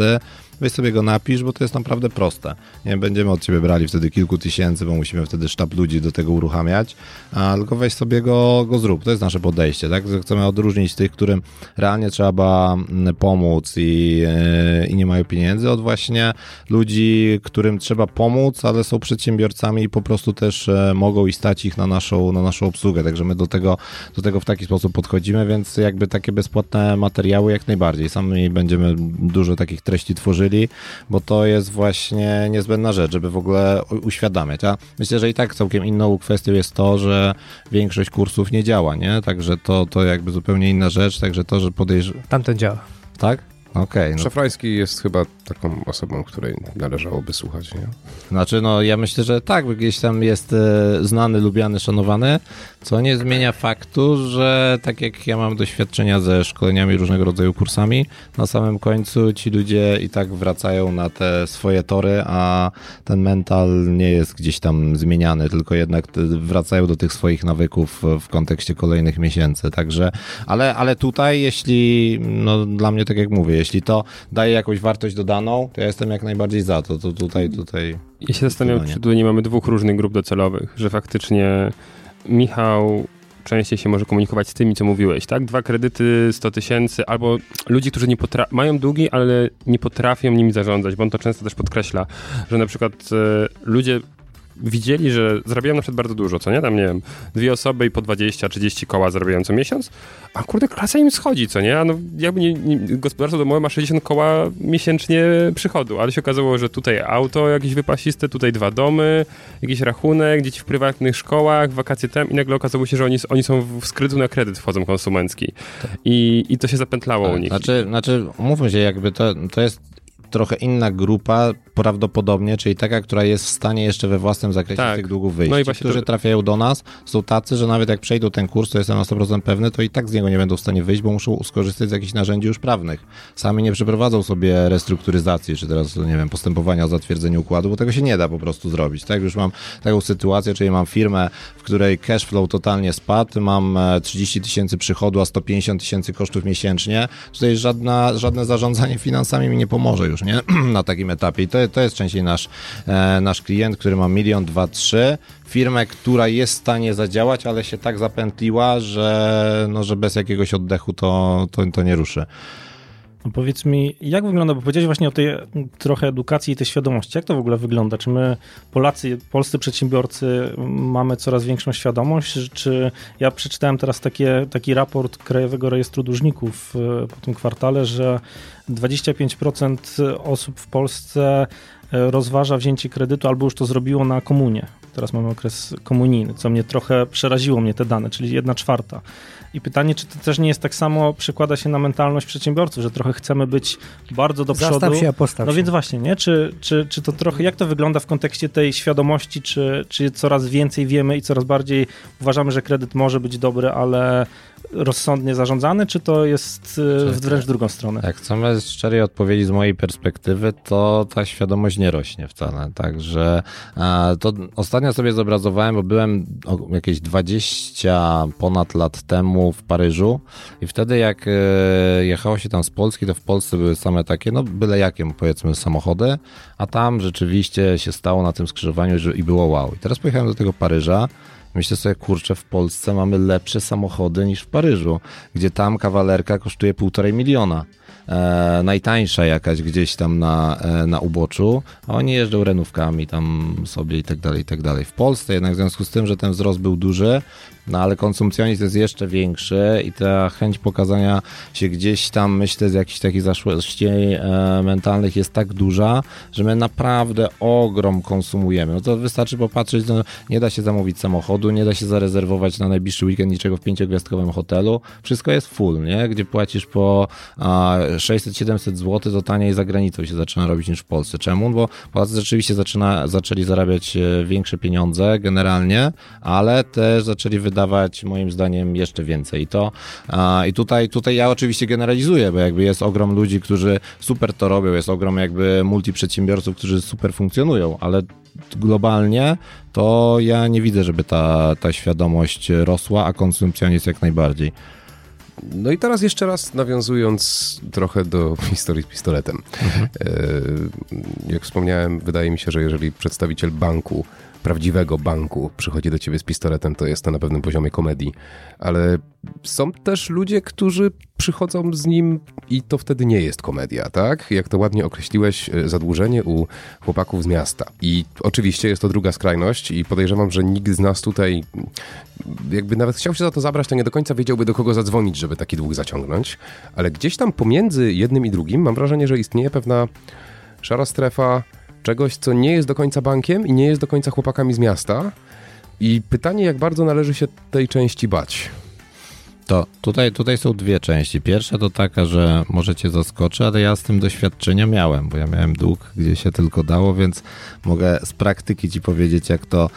weź sobie go napisz, bo to jest naprawdę proste. Nie będziemy od ciebie brali wtedy kilku tysięcy, bo musimy wtedy sztab ludzi do tego uruchamiać, a tylko weź sobie go, go zrób. To jest nasze podejście, tak? Chcemy odróżnić tych, którym realnie trzeba mm, pomóc i, e, i nie mają pieniędzy, od właśnie ludzi, którym trzeba pomóc, ale są przedsiębiorcami i po prostu też e, mogą i stać ich na naszą, na naszą obsługę. Także my do tego, do tego w taki sposób podchodzimy, więc jakby takie bezpłatne materiały jak najbardziej. Sami będziemy dużo takich treści tworzyli bo to jest właśnie niezbędna rzecz, żeby w ogóle uświadamiać. A myślę, że i tak całkiem inną kwestią jest to, że większość kursów nie działa, nie? Także to, to jakby zupełnie inna rzecz, także to, że podejrz... Tamten działa. Tak? Okej. Okay, no. Szafrański jest chyba taką osobą, której należałoby słuchać, nie? Znaczy, no ja myślę, że tak, gdzieś tam jest e, znany, lubiany, szanowany, co nie zmienia faktu, że tak jak ja mam doświadczenia ze szkoleniami, różnego rodzaju kursami, na samym końcu ci ludzie i tak wracają na te swoje tory, a ten mental nie jest gdzieś tam zmieniany, tylko jednak wracają do tych swoich nawyków w kontekście kolejnych miesięcy. Także, ale, ale tutaj, jeśli, no dla mnie, tak jak mówię, jeśli to daje jakąś wartość dodaną, to ja jestem jak najbardziej za to. To tutaj, tutaj. Ja się zastanawiam, czy tutaj nie mamy dwóch różnych grup docelowych, że faktycznie Michał częściej się może komunikować z tymi, co mówiłeś, tak? Dwa kredyty, 100 tysięcy, albo ludzi, którzy nie mają długi, ale nie potrafią nimi zarządzać, bo on to często też podkreśla, że na przykład e, ludzie widzieli, że zarabiają na przykład bardzo dużo, co nie? Tam, nie wiem, dwie osoby i po 20-30 koła zarabiają co miesiąc, a kurde, klasa im schodzi, co nie? A no, jakby nie, nie, gospodarstwo domowe ma 60 koła miesięcznie przychodu, ale się okazało, że tutaj auto jakieś wypasiste, tutaj dwa domy, jakiś rachunek, dzieci w prywatnych szkołach, wakacje tam i nagle okazało się, że oni, oni są w skrytu na kredyt wchodzą konsumencki. I, i to się zapętlało u nich. Znaczy, znaczy, mówmy się, jakby to, to jest trochę inna grupa, prawdopodobnie, czyli taka, która jest w stanie jeszcze we własnym zakresie tak. z tych długów wyjść. No i Ci, którzy to... trafiają do nas, są tacy, że nawet jak przejdą ten kurs, to jestem na 100% pewny, to i tak z niego nie będą w stanie wyjść, bo muszą skorzystać z jakichś narzędzi już prawnych. Sami nie przeprowadzą sobie restrukturyzacji, czy teraz, nie wiem, postępowania o zatwierdzenie układu, bo tego się nie da po prostu zrobić. Tak, już mam taką sytuację, czyli mam firmę, w której cash flow totalnie spadł, mam 30 e, tysięcy przychodu, a 150 tysięcy kosztów miesięcznie. Tutaj żadna, żadne zarządzanie finansami mi nie pomoże już, nie? na takim etapie. I to, to jest częściej nasz, e, nasz klient, który ma milion, dwa, trzy. Firmę, która jest w stanie zadziałać, ale się tak zapętliła, że, no, że bez jakiegoś oddechu to, to, to nie ruszy. No powiedz mi, jak wygląda, bo powiedziałeś właśnie o tej trochę edukacji i tej świadomości. Jak to w ogóle wygląda? Czy my, Polacy, polscy przedsiębiorcy, mamy coraz większą świadomość? Czy ja przeczytałem teraz takie, taki raport Krajowego Rejestru Dłużników e, po tym kwartale, że 25% osób w Polsce e, rozważa wzięcie kredytu albo już to zrobiło na komunie. Teraz mamy okres komunijny, co mnie trochę przeraziło mnie te dane, czyli jedna czwarta. I pytanie, czy to też nie jest tak samo, przekłada się na mentalność przedsiębiorców, że trochę chcemy być bardzo do przodu. Zastaw się, a postaw No się. więc właśnie, nie? Czy, czy, czy to trochę, jak to wygląda w kontekście tej świadomości, czy, czy coraz więcej wiemy i coraz bardziej uważamy, że kredyt może być dobry, ale rozsądnie zarządzany, czy to jest y, wręcz w drugą stronę? Jak chcemy szczerej odpowiedzi z mojej perspektywy, to ta świadomość nie rośnie wcale. Także e, to ostatnio sobie zobrazowałem, bo byłem jakieś 20 ponad lat temu w Paryżu i wtedy jak e, jechało się tam z Polski, to w Polsce były same takie, no byle jakie powiedzmy samochody, a tam rzeczywiście się stało na tym skrzyżowaniu że, i było wow. I teraz pojechałem do tego Paryża Myślę sobie, kurczę, w Polsce mamy lepsze samochody niż w Paryżu, gdzie tam kawalerka kosztuje półtorej miliona. E, najtańsza jakaś gdzieś tam na, e, na uboczu, a oni jeżdżą renówkami tam sobie i tak dalej, i tak dalej. W Polsce jednak w związku z tym, że ten wzrost był duży, no ale konsumpcjonizm jest jeszcze większy i ta chęć pokazania się gdzieś tam, myślę, z jakichś takich zaszłości e, mentalnych jest tak duża, że my naprawdę ogrom konsumujemy. No to wystarczy popatrzeć, no, nie da się zamówić samochodu, nie da się zarezerwować na najbliższy weekend niczego w pięciogwiazdkowym hotelu. Wszystko jest full, nie? Gdzie płacisz po a, 600-700 zł, to taniej za granicą się zaczyna robić niż w Polsce. Czemu? Bo Polacy rzeczywiście zaczyna, zaczęli zarabiać e, większe pieniądze generalnie, ale też zaczęli wydawać moim zdaniem jeszcze więcej. I to i tutaj, tutaj ja oczywiście generalizuję, bo jakby jest ogrom ludzi, którzy super to robią, jest ogrom jakby multiprzedsiębiorców, którzy super funkcjonują, ale globalnie to ja nie widzę, żeby ta, ta świadomość rosła, a konsumpcjonizm jak najbardziej. No i teraz jeszcze raz nawiązując trochę do historii z pistoletem. E, Jak wspomniałem, wydaje mi się, że jeżeli przedstawiciel banku, prawdziwego banku przychodzi do ciebie z pistoletem, to jest to na pewnym poziomie komedii. Ale są też ludzie, którzy przychodzą z nim i to wtedy nie jest komedia, tak? Jak to ładnie określiłeś, e, zadłużenie u chłopaków z miasta. I oczywiście jest to druga skrajność i podejrzewam, że nikt z nas tutaj jakby nawet chciał się za to zabrać, to nie do końca wiedziałby do kogo zadzwonić, żeby taki dług zaciągnąć. Ale gdzieś tam pomiędzy jednym i drugim mam wrażenie, że istnieje pewna szara strefa czegoś, co nie jest do końca bankiem i nie jest do końca chłopakami z miasta. I pytanie, jak bardzo należy się tej części bać. To tutaj, tutaj są dwie części. Pierwsza to taka, że może cię zaskoczy, ale ja z tym doświadczenia miałem, bo ja miałem dług, gdzie się tylko dało, więc mogę z praktyki ci powiedzieć, jak to,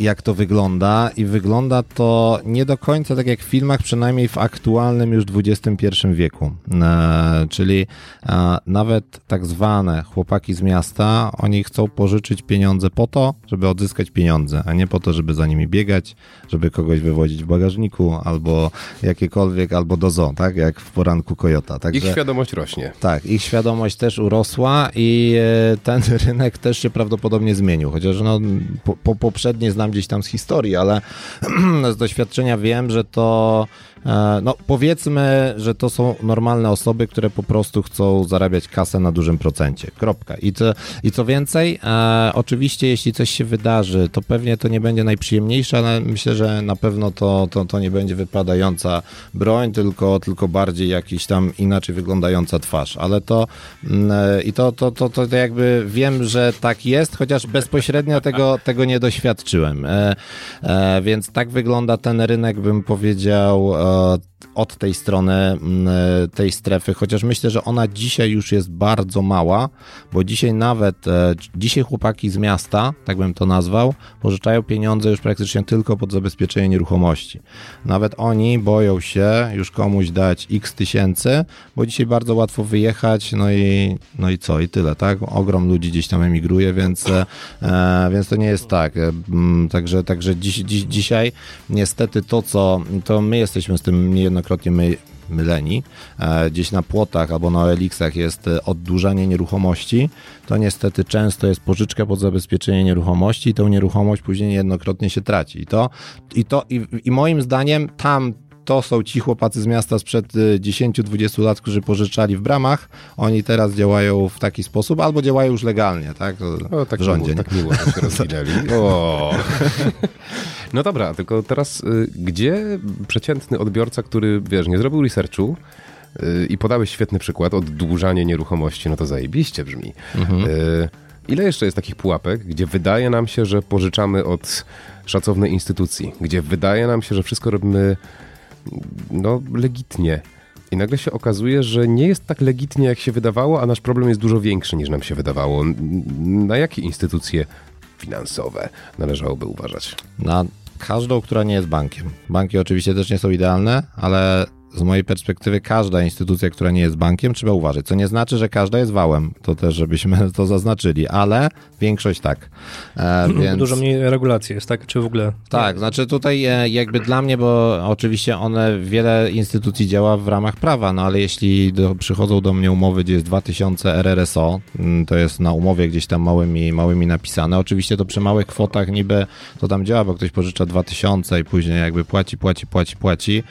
jak to wygląda. I wygląda to nie do końca tak jak w filmach, przynajmniej w aktualnym już XXI wieku. E, czyli e, nawet tak zwane chłopaki z miasta, oni chcą pożyczyć pieniądze po to, żeby odzyskać pieniądze, a nie po to, żeby za nimi biegać, żeby kogoś wywodzić w bagażniku, albo jakiekolwiek, albo do zoo, tak? Jak w poranku Kojota. Także... Ich świadomość rośnie. Tak, ich świadomość też urosła i e, ten rynek też się prawdopodobnie zmienił. Chociaż no, po, po poprzednie znam gdzieś tam z historii, ale z doświadczenia wiem, że to no powiedzmy, że to są normalne osoby, które po prostu chcą zarabiać kasę na dużym procencie. Kropka. I, to, i co więcej, e, oczywiście jeśli coś się wydarzy, to pewnie to nie będzie najprzyjemniejsze, ale myślę, że na pewno to, to, to nie będzie wypadająca broń, tylko, tylko bardziej jakiś tam inaczej wyglądająca twarz. Ale to mm, e, i to, to, to, to jakby wiem, że tak jest, chociaż bezpośrednio tego, tego nie doświadczyłem. E, e, więc tak wygląda ten rynek, bym powiedział, e, od tej strony mm, tej strefy, chociaż myślę, że ona dzisiaj już jest bardzo mała, bo dzisiaj nawet, e, dzisiaj chłopaki z miasta, tak bym to nazwał, pożyczają pieniądze już praktycznie tylko pod zabezpieczenie nieruchomości. Nawet oni boją się już komuś dać x tysięcy, bo dzisiaj bardzo łatwo wyjechać, no i, no i co, i tyle, tak? Ogrom ludzi gdzieś tam emigruje, więc, e, e, więc to nie jest tak. Także, także dziś, dziś, dzisiaj niestety to, co, to my jesteśmy z tym niejednokrotnie my, myleni, e, gdzieś na płotach albo na OLX-ach jest e, oddłużanie nieruchomości, to niestety często jest pożyczka pod zabezpieczenie nieruchomości i tą nieruchomość później niejednokrotnie się traci. I to, i, to i, i moim zdaniem tam to są ci chłopacy z miasta sprzed y, 10-20 lat, którzy pożyczali w bramach. Oni teraz działają w taki sposób, albo działają już legalnie, tak? O, tak w rządzie. Miło, tak miło się rozwinęli. O. No dobra, tylko teraz y, gdzie przeciętny odbiorca, który, wiesz, nie zrobił researchu, y, i podałeś świetny przykład, oddłużanie nieruchomości, no to zajebiście brzmi. Y, Ile jeszcze jest takich pułapek, gdzie wydaje nam się, że pożyczamy od szacownej instytucji, gdzie wydaje nam się, że wszystko robimy no, legitnie. I nagle się okazuje, że nie jest tak legitnie, jak się wydawało, a nasz problem jest dużo większy niż nam się wydawało. Na jakie instytucje finansowe należałoby uważać? Na każdą, która nie jest bankiem. Banki oczywiście też nie są idealne, ale z mojej perspektywy każda instytucja, która nie jest bankiem, trzeba uważać. Co nie znaczy, że każda jest wałem. To też, żebyśmy to zaznaczyli, ale większość tak. E, więc... Dużo mniej regulacji jest, tak? Czy w ogóle? Tak, znaczy tutaj e, jakby dla mnie, bo oczywiście one, wiele instytucji działa w ramach prawa, no ale jeśli do, przychodzą do mnie umowy, gdzie jest 2000 RRSO, mm, to jest na umowie gdzieś tam małymi, małymi napisane, oczywiście to przy małych kwotach niby to tam działa, bo ktoś pożycza 2000 i później jakby płaci, płaci, płaci, płaci.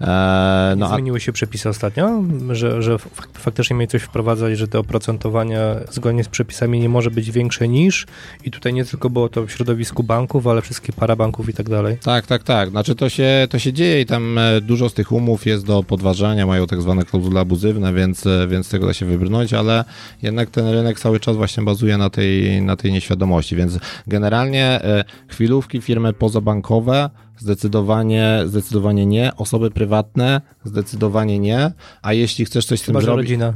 E, no a Zmieniły się przepisy ostatnio, że, że fak- faktycznie mieli coś wprowadzać, że to oprocentowanie zgodnie z przepisami nie może być większe niż i tutaj nie tylko było to w środowisku banków, ale wszystkich parabanków i tak dalej. Tak, tak, tak. Znaczy to się, to się dzieje i tam e, dużo z tych umów jest do podważania, mają tak zwane klauzule abuzywne, więc, e, więc tego da się wybrnąć, ale jednak ten rynek cały czas właśnie bazuje na tej, na tej nieświadomości, więc generalnie e, chwilówki, firmy pozabankowe Zdecydowanie, zdecydowanie nie. Osoby prywatne zdecydowanie nie. A jeśli chcesz coś z tym Chyba, zrobić. rodzina.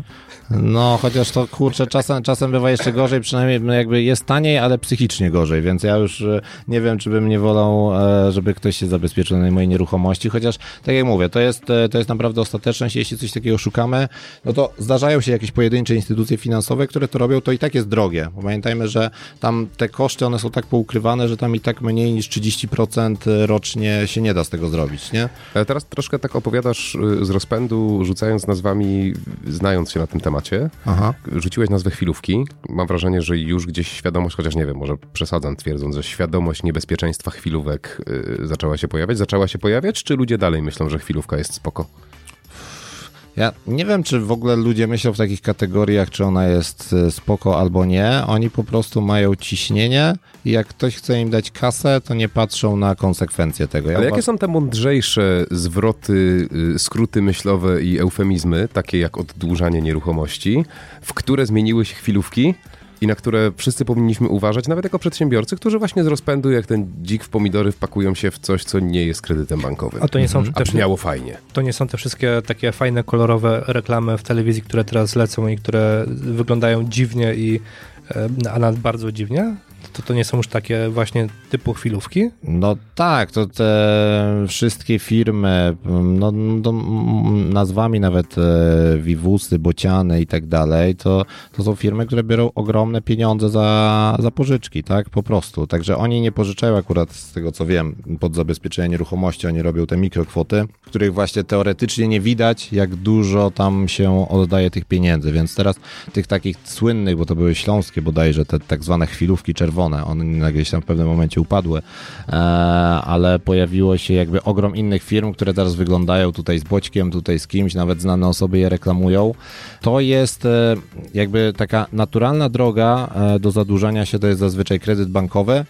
No, chociaż to kurczę, czasem, czasem bywa jeszcze gorzej, przynajmniej no, jakby jest taniej, ale psychicznie gorzej, więc ja już e, nie wiem, czy bym nie wolał, e, żeby ktoś się zabezpieczył na mojej nieruchomości, chociaż tak jak mówię, to jest, e, to jest naprawdę ostateczność, jeśli coś takiego szukamy, no to zdarzają się jakieś pojedyncze instytucje finansowe, które to robią, to i tak jest drogie. Pamiętajmy, że tam te koszty, one są tak poukrywane, że tam i tak mniej niż 30% rocznie się nie da z tego zrobić, nie? Ale teraz troszkę tak opowiadasz y, z rozpędu, rzucając nazwami, znając się na tym temacie. Aha. Rzuciłeś nazwę chwilówki. Mam wrażenie, że już gdzieś świadomość, chociaż nie wiem, może przesadzam twierdząc, że świadomość niebezpieczeństwa chwilówek y, zaczęła się pojawiać. Zaczęła się pojawiać, czy ludzie dalej myślą, że chwilówka jest spoko? Ja nie wiem, czy w ogóle ludzie myślą w takich kategoriach, czy ona jest e, spoko albo nie. Oni po prostu mają ciśnienie i jak ktoś chce im dać kasę, to nie patrzą na konsekwencje tego. Ja Ale jakie są te mądrzejsze zwroty, y, skróty myślowe i eufemizmy, takie jak oddłużanie nieruchomości, w które zmieniły się chwilówki i na które wszyscy powinniśmy uważać, nawet jako przedsiębiorcy, którzy właśnie z rozpędu, jak ten dzik w pomidory, wpakują się w coś, co nie jest kredytem bankowym. A to nie są A też brzmiało fajnie. To nie są te wszystkie takie fajne, kolorowe reklamy w telewizji, które teraz lecą i które wyglądają dziwnie i e, a nawet bardzo dziwnie? To to nie są już takie właśnie typu chwilówki? No tak, to te wszystkie firmy, no, no nazwami nawet e, Vivusy, Bociany i tak dalej, to, to są firmy, które biorą ogromne pieniądze za, za pożyczki, tak, po prostu. Także oni nie pożyczają akurat, z tego co wiem, pod zabezpieczenie nieruchomości, oni robią te mikrokwoty, których właśnie teoretycznie nie widać, jak dużo tam się oddaje tych pieniędzy, więc teraz tych takich słynnych, bo to były śląskie bodajże, te tak zwane chwilówki czerwone, one nagle gdzieś tam w pewnym momencie upadły, e, ale pojawiło się jakby ogrom innych firm, które teraz wyglądają tutaj z Boćkiem, tutaj z kimś, nawet znane osoby je reklamują. To jest e, jakby taka naturalna droga e, do zadłużania się, to jest zazwyczaj kredyt bankowy,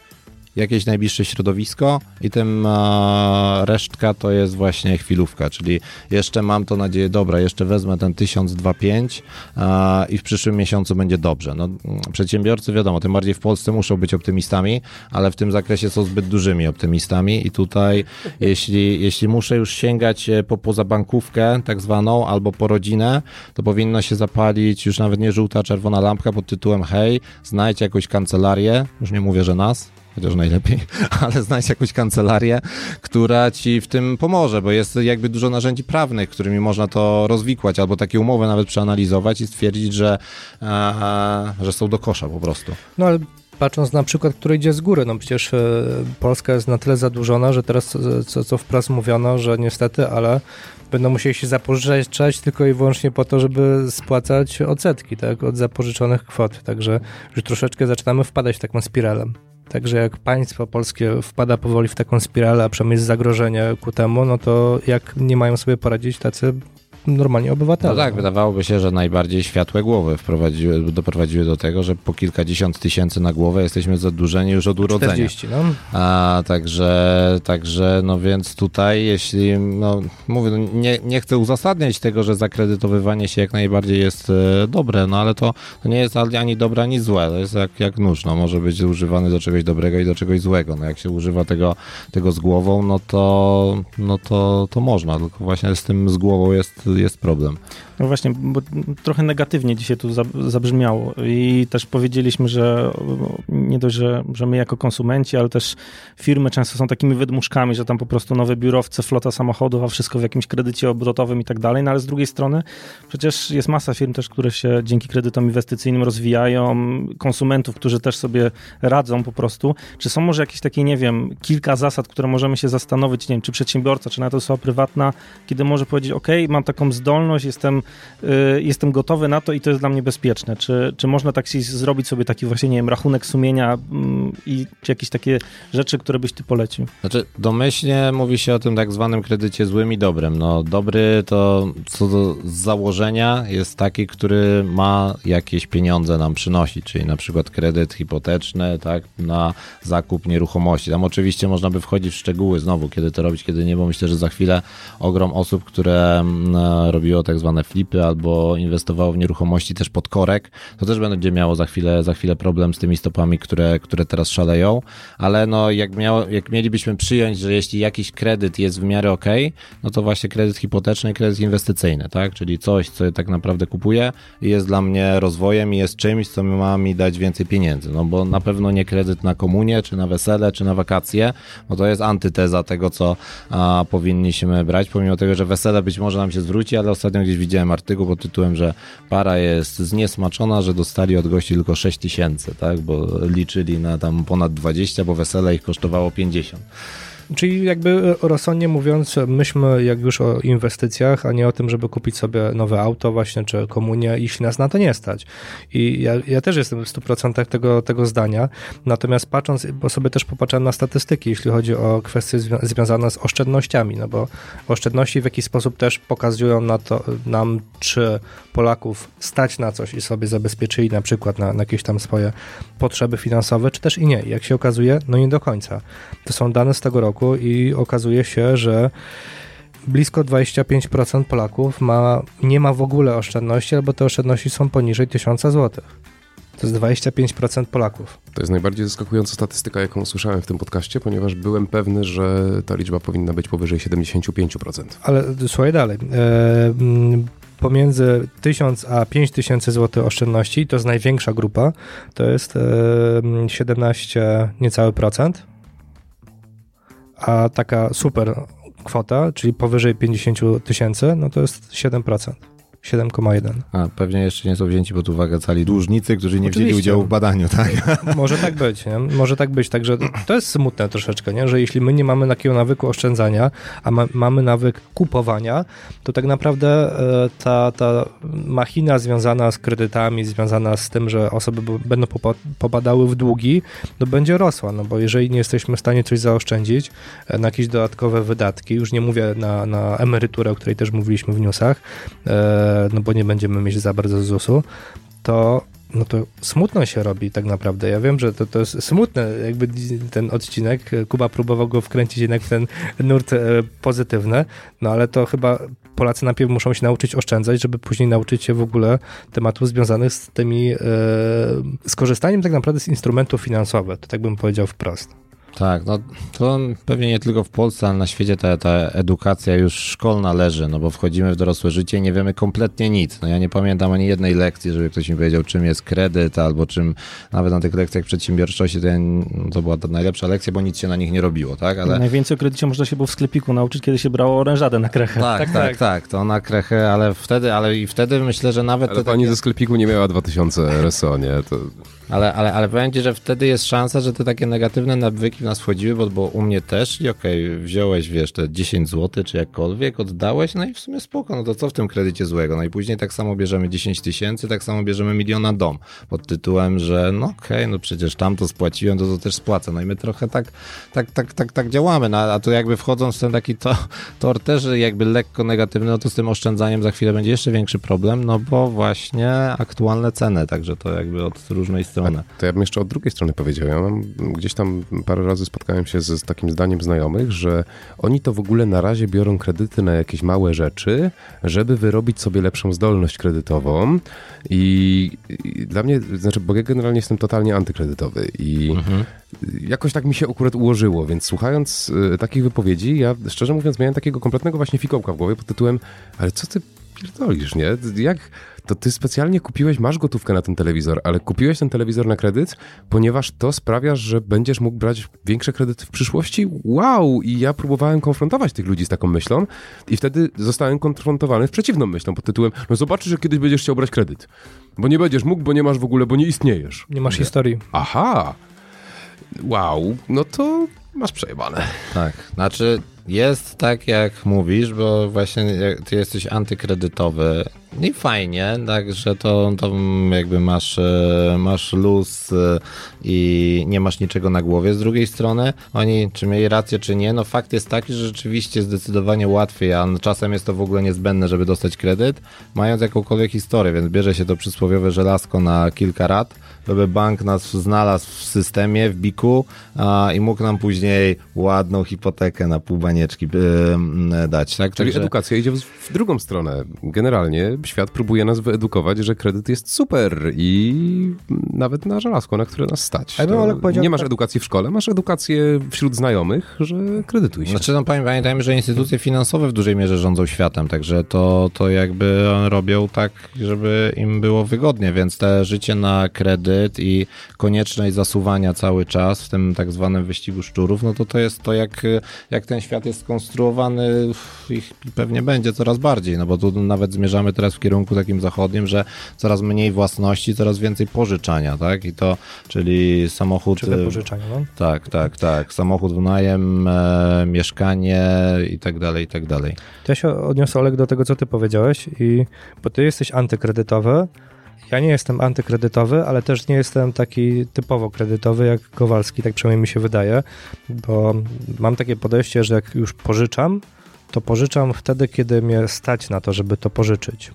jakieś najbliższe środowisko i tym e, resztka to jest właśnie chwilówka, czyli jeszcze mam to nadzieję, dobra, jeszcze wezmę ten 1025 e, i w przyszłym miesiącu będzie dobrze. No, przedsiębiorcy wiadomo, tym bardziej w Polsce muszą być optymistami, ale w tym zakresie są zbyt dużymi optymistami i tutaj jeśli, jeśli muszę już sięgać e, po pozabankówkę tak zwaną albo po rodzinę, to powinno się zapalić już nawet nie żółta, czerwona lampka pod tytułem hej, znajdź jakąś kancelarię, już nie mówię, że nas, chociaż najlepiej, ale znajdź jakąś kancelarię, która ci w tym pomoże, bo jest jakby dużo narzędzi prawnych, którymi można to rozwikłać, albo takie umowy nawet przeanalizować i stwierdzić, że, e, że są do kosza po prostu. No ale patrząc na przykład, który idzie z góry, no przecież e, Polska jest na tyle zadłużona, że teraz, e, co, co wprost mówiono, że niestety, ale będą musieli się zapożyczać tylko i wyłącznie po to, żeby spłacać odsetki, tak, od zapożyczonych kwot, także już troszeczkę zaczynamy wpadać w taką spiralę. Także jak państwo polskie wpada powoli w taką spiralę, a przynajmniej zagrożenie ku temu, no to jak nie mają sobie poradzić tacy normalnie obywatele. No tak, wydawałoby się, że najbardziej światłe głowy wprowadziły, doprowadziły do tego, że po kilkadziesiąt tysięcy na głowę jesteśmy zadłużeni już od urodzenia. 40, no. A także, także, no więc tutaj, jeśli, no mówię, no nie, nie chcę uzasadniać tego, że zakredytowywanie się jak najbardziej jest e, dobre, no ale to, to nie jest ani dobre, ani złe, to jest jak, jak nóż, no może być używany do czegoś dobrego i do czegoś złego, no jak się używa tego, tego z głową, no to, no to, to można, tylko właśnie z tym z głową jest, jest problem. No właśnie, bo trochę negatywnie dzisiaj tu zabrzmiało i też powiedzieliśmy, że nie dość, że, że my jako konsumenci, ale też firmy często są takimi wydmuszkami, że tam po prostu nowe biurowce, flota samochodów, a wszystko w jakimś kredycie obrotowym i tak dalej, no ale z drugiej strony przecież jest masa firm też, które się dzięki kredytom inwestycyjnym rozwijają, konsumentów, którzy też sobie radzą po prostu. Czy są może jakieś takie, nie wiem, kilka zasad, które możemy się zastanowić, nie wiem, czy przedsiębiorca, czy nawet osoba prywatna, kiedy może powiedzieć, ok, mam taką zdolność, jestem jestem gotowy na to i to jest dla mnie bezpieczne. Czy, czy można tak zrobić sobie taki właśnie, nie wiem, rachunek sumienia mm, i czy jakieś takie rzeczy, które byś ty polecił? Znaczy, domyślnie mówi się o tym tak zwanym kredycie złym i dobrym. No, dobry to co do założenia jest taki, który ma jakieś pieniądze nam przynosić, czyli na przykład kredyt hipoteczny, tak, na zakup nieruchomości. Tam oczywiście można by wchodzić w szczegóły znowu, kiedy to robić, kiedy nie, bo myślę, że za chwilę ogrom osób, które mm, robiło tak zwane flipy albo inwestowało w nieruchomości też pod korek, to też będzie miało za chwilę, za chwilę problem z tymi stopami, które, które teraz szaleją, ale no jak, miało, jak mielibyśmy przyjąć, że jeśli jakiś kredyt jest w miarę ok, no to właśnie kredyt hipoteczny i kredyt inwestycyjny, tak? Czyli coś, co tak naprawdę kupuję jest dla mnie rozwojem i jest czymś, co ma mi dać więcej pieniędzy, no bo na pewno nie kredyt na komunię, czy na wesele, czy na wakacje, bo to jest antyteza tego, co a, powinniśmy brać, pomimo tego, że wesele być może nam się zwróci, ale ostatnio gdzieś widziałem artykuł pod tytułem, że para jest zniesmaczona, że dostali od gości tylko 6 tysięcy, tak? Bo liczyli na tam ponad 20, bo wesele ich kosztowało 50. Czyli jakby rozsądnie mówiąc, myślmy jak już o inwestycjach, a nie o tym, żeby kupić sobie nowe auto właśnie, czy komunię, jeśli nas na to nie stać. I ja, ja też jestem w 100% tego, tego zdania, natomiast patrząc, bo sobie też popatrzyłem na statystyki, jeśli chodzi o kwestie zwią związane z oszczędnościami, no bo oszczędności w jakiś sposób też pokazują na to, nam, czy Polaków stać na coś i sobie zabezpieczyli na przykład na, na jakieś tam swoje potrzeby finansowe, czy też i nie. Jak się okazuje, no nie do końca. To są dane z tego roku, roku i okazuje się, że blisko 25% Polaków ma, nie ma w ogóle oszczędności, albo te oszczędności są poniżej 1000 zł. To jest 25% Polaków. To jest najbardziej zaskakująca statystyka, jaką usłyszałem w tym podcaście, ponieważ byłem pewny, że ta liczba powinna być powyżej 75%. Ale słuchaj dalej. Pomiędzy 1000 a 5000 zł oszczędności, to jest największa grupa, to jest e, 17 niecały procent a taka super kwota, czyli powyżej 50 tysięcy, no to jest 7%. 7,1. A pewnie jeszcze nie są wzięci pod uwagę cali dłużnicy, którzy nie Oczywiście. wzięli udziału w badaniu, tak? Może tak być, nie? Może tak być. Także to jest smutne troszeczkę, nie? że jeśli my nie mamy takiego nawyku oszczędzania, a ma, mamy nawyk kupowania, to tak naprawdę e, ta, ta machina związana z kredytami, związana z tym, że osoby będą popadały w długi, to będzie rosła, no bo jeżeli nie jesteśmy w stanie coś zaoszczędzić e, na jakieś dodatkowe wydatki, już nie mówię na, na emeryturę, o której też mówiliśmy w newsach, e, no bo nie będziemy mieć za bardzo ZUS-u, to no to smutno się robi tak naprawdę. Ja wiem, że to, to jest smutne, jakby ten odcinek. Kuba próbował go wkręcić jednak w ten nurt e, pozytywny, no ale to chyba Polacy najpierw muszą się nauczyć oszczędzać, żeby później nauczyć się w ogóle tematów związanych z tymi, e, z korzystaniem tak naprawdę z instrumentów finansowych. To tak bym powiedział wprost. Tak, no to pewnie nie tylko w Polsce, ale na świecie ta, ta edukacja już szkolna leży, no bo wchodzimy w dorosłe życie i nie wiemy kompletnie nic. No ja nie pamiętam ani jednej lekcji, żeby ktoś mi powiedział, czym jest kredyt, albo czym nawet na tych lekcjach przedsiębiorczości to, ja, to była ta najlepsza lekcja, bo nic się na nich nie robiło, tak? Ale... Najwięcej o kredycie można się było w sklepiku nauczyć, kiedy się brało orężadę na krechę. Tak, tak, tak, tak, to na krechę, ale wtedy, ale i wtedy myślę, że nawet... Ale pani takie... ze sklepiku nie miała 2000 RSO, nie? To... Ale, ale, ale powiem ci, że wtedy jest szansa, że te takie negatywne nawyki w nas wchodziły, bo, bo u mnie też i okej, okay, wziąłeś, wiesz, te 10 zł czy jakkolwiek, oddałeś, no i w sumie spoko, no to co w tym kredycie złego? No i później tak samo bierzemy 10 tysięcy, tak samo bierzemy miliona dom pod tytułem, że no okej, okay, no przecież tam to spłaciłem, to to też spłacę. No i my trochę tak, tak, tak, tak, tak działamy, no, a tu jakby wchodząc w ten taki to, tor też jakby lekko negatywny, no to z tym oszczędzaniem za chwilę będzie jeszcze większy problem, no bo właśnie aktualne ceny, także to jakby od różnej strony. A to ja bym jeszcze od drugiej strony powiedział. Ja mam, gdzieś tam parę razy spotkałem się z, z takim zdaniem znajomych, że oni to w ogóle na razie biorą kredyty na jakieś małe rzeczy, żeby wyrobić sobie lepszą zdolność kredytową i, i dla mnie, znaczy, bo ja generalnie jestem totalnie antykredytowy i mhm. jakoś tak mi się akurat ułożyło, więc słuchając y, takich wypowiedzi, ja szczerze mówiąc miałem takiego kompletnego właśnie fikołka w głowie pod tytułem, ale co ty pierdolisz, nie? Jak to ty specjalnie kupiłeś, masz gotówkę na ten telewizor, ale kupiłeś ten telewizor na kredyt, ponieważ to sprawia, że będziesz mógł brać większe kredyty w przyszłości? Wow! I ja próbowałem konfrontować tych ludzi z taką myślą i wtedy zostałem konfrontowany z przeciwną myślą pod tytułem, no zobaczysz, że kiedyś będziesz chciał brać kredyt. Bo nie będziesz mógł, bo nie masz w ogóle, bo nie istniejesz. Nie masz historii. Aha! Wow, no to masz przejebane. Tak, znaczy jest tak, jak mówisz, bo właśnie ty jesteś antykredytowy i fajnie, także to, to jakby masz, e, masz luz e, i nie masz niczego na głowie. Z drugiej strony oni, czy mieli rację, czy nie, no fakt jest taki, że rzeczywiście zdecydowanie łatwiej, a czasem jest to w ogóle niezbędne, żeby dostać kredyt, mając jakąkolwiek historię, więc bierze się to przysłowiowe żelazko na kilka rat, żeby bank nas znalazł w systemie, w biku a, i mógł nam później ładną hipotekę na pół banieczki y, dać. Tak? Czyli Także... edukacja idzie w, w drugą stronę. Generalnie świat próbuje nas wyedukować, że kredyt jest super i nawet na żelazko, na które nas stać. nie masz tak- edukacji w szkole, masz edukację wśród znajomych, że kredytuj się. Znaczy, no pamiętajmy, że instytucje finansowe w dużej mierze rządzą światem, także to, to jakby robią tak, żeby im było wygodnie, więc te życie na kredyt i konieczność zasuwania cały czas w tym tak zwanym wyścigu szczurów, no to to jest to, jak, jak ten świat jest skonstruowany i pewnie będzie coraz bardziej, no bo tu nawet zmierzamy teraz w kierunku takim zachodnim, że coraz mniej własności, coraz więcej pożyczania, tak? I to, czyli samochód... Czyli pożyczania, no? Tak, tak, tak. Samochód w najem, e, mieszkanie i tak dalej, i tak dalej. To ja się odniosę, Olek, do tego, co ty powiedziałeś i bo ty jesteś antykredytowy, ja nie jestem antykredytowy, ale też nie jestem taki typowo kredytowy jak Kowalski, tak przynajmniej mi się wydaje, bo mam takie podejście, że jak już pożyczam, to pożyczam wtedy, kiedy mnie stać na to, żeby to pożyczyć.